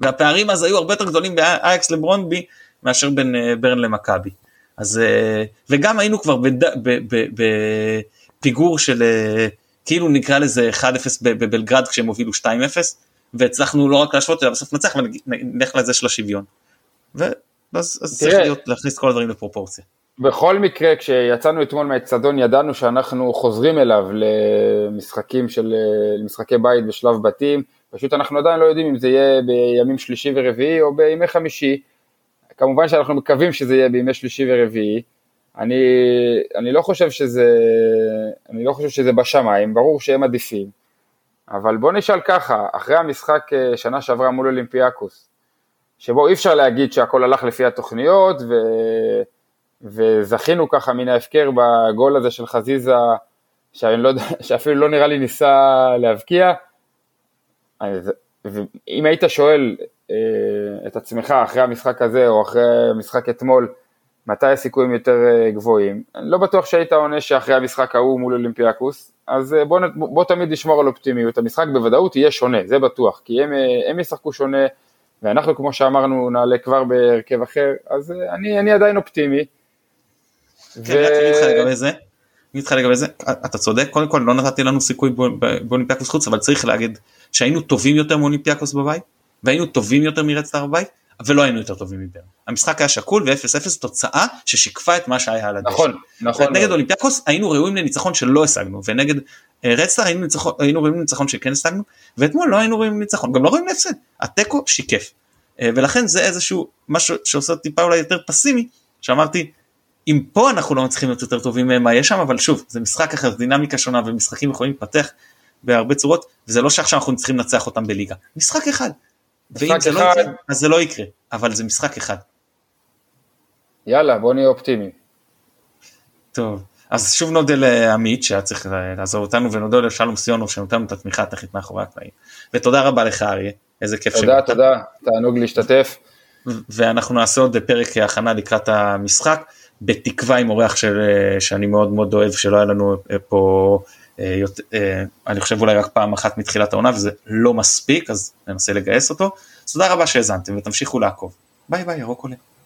והפערים אז היו הרבה יותר גדולים באייקס לברונדבי מאשר בין אה, ברן למכבי. אז אה, וגם היינו כבר בפיגור של אה, כאילו נקרא לזה 1-0 בבלגרד כשהם הובילו 2-0 והצלחנו לא רק להשוות אלא בסוף נצח ונלך לזה של השוויון. ואז צריך להיות להכניס כל הדברים לפרופורציה. בכל מקרה, כשיצאנו אתמול מהאצטדיון ידענו שאנחנו חוזרים אליו למשחקים של, למשחקי בית בשלב בתים, פשוט אנחנו עדיין לא יודעים אם זה יהיה בימים שלישי ורביעי או בימי חמישי, כמובן שאנחנו מקווים שזה יהיה בימי שלישי ורביעי, אני, אני, לא חושב שזה, אני לא חושב שזה בשמיים, ברור שהם עדיפים, אבל בוא נשאל ככה, אחרי המשחק אה, שנה שעברה מול אולימפיאקוס, שבו אי אפשר להגיד שהכל הלך לפי התוכניות, ו... וזכינו ככה מן ההפקר בגול הזה של חזיזה, שאני לא יודע, שאפילו לא נראה לי ניסה להבקיע. אז, אם היית שואל אה, את עצמך אחרי המשחק הזה או אחרי המשחק אתמול, מתי הסיכויים יותר אה, גבוהים, אני לא בטוח שהיית עונה שאחרי המשחק ההוא מול אולימפיאקוס, אז אה, בוא, בוא תמיד נשמור על אופטימיות, המשחק בוודאות יהיה שונה, זה בטוח, כי הם, הם ישחקו שונה, ואנחנו כמו שאמרנו נעלה כבר בהרכב אחר, אז אני, אני עדיין אופטימי. כן, ו... אני איתך לגבי זה, לגבי זה, אתה צודק, קודם כל לא נתתי לנו סיכוי באולימפיאקוס חוץ, אבל צריך להגיד שהיינו טובים יותר מאולימפיאקוס בבית, והיינו טובים יותר מרדסטאר בבית, ולא היינו יותר טובים מברן. המשחק היה שקול ו-0-0 תוצאה ששיקפה את מה שהיה על הדשא. נכון, נכון. נגד אולימפיאקוס היינו ראויים לניצחון שלא השגנו, ונגד רדסטאר היינו, היינו ראויים לניצחון שכן השגנו, ואתמול לא היינו ראויים לניצחון, גם לא ראויים להפסד. התיקו שיקף. אה, ולכן זה איזשהו משהו שעושה טיפה אולי יותר פסימי, שאמרתי, אם פה אנחנו לא מצליחים להיות יותר טובים ממה יש שם, אבל שוב, זה משחק אחר, דינמיקה שונה, ומשחקים יכולים להתפתח בהרבה צורות, וזה לא שעכשיו אנחנו צריכים לנצח אותם בליגה. משחק אחד, ואם זה לא יקרה, אז זה לא יקרה, אבל זה משחק אחד. יאללה, בוא נהיה אופטימיים. טוב, אז שוב נודה לעמית שהיה צריך לעזור אותנו, ונודה לשלום סיונוב שנותן את התמיכה הטכנית מאחורי הקלעים. ותודה רבה לך אריה, איזה כיף שבאת. תודה, תודה, תענוג להשתתף. ואנחנו נעשה עוד פרק הכנה לקראת המשחק, בתקווה עם אורח של, שאני מאוד מאוד אוהב, שלא היה לנו פה אה, אה, אני חושב אולי רק פעם אחת מתחילת העונה וזה לא מספיק אז ננסה לגייס אותו. אז תודה רבה שהאזנתם ותמשיכו לעקוב. ביי ביי ירוק עולה.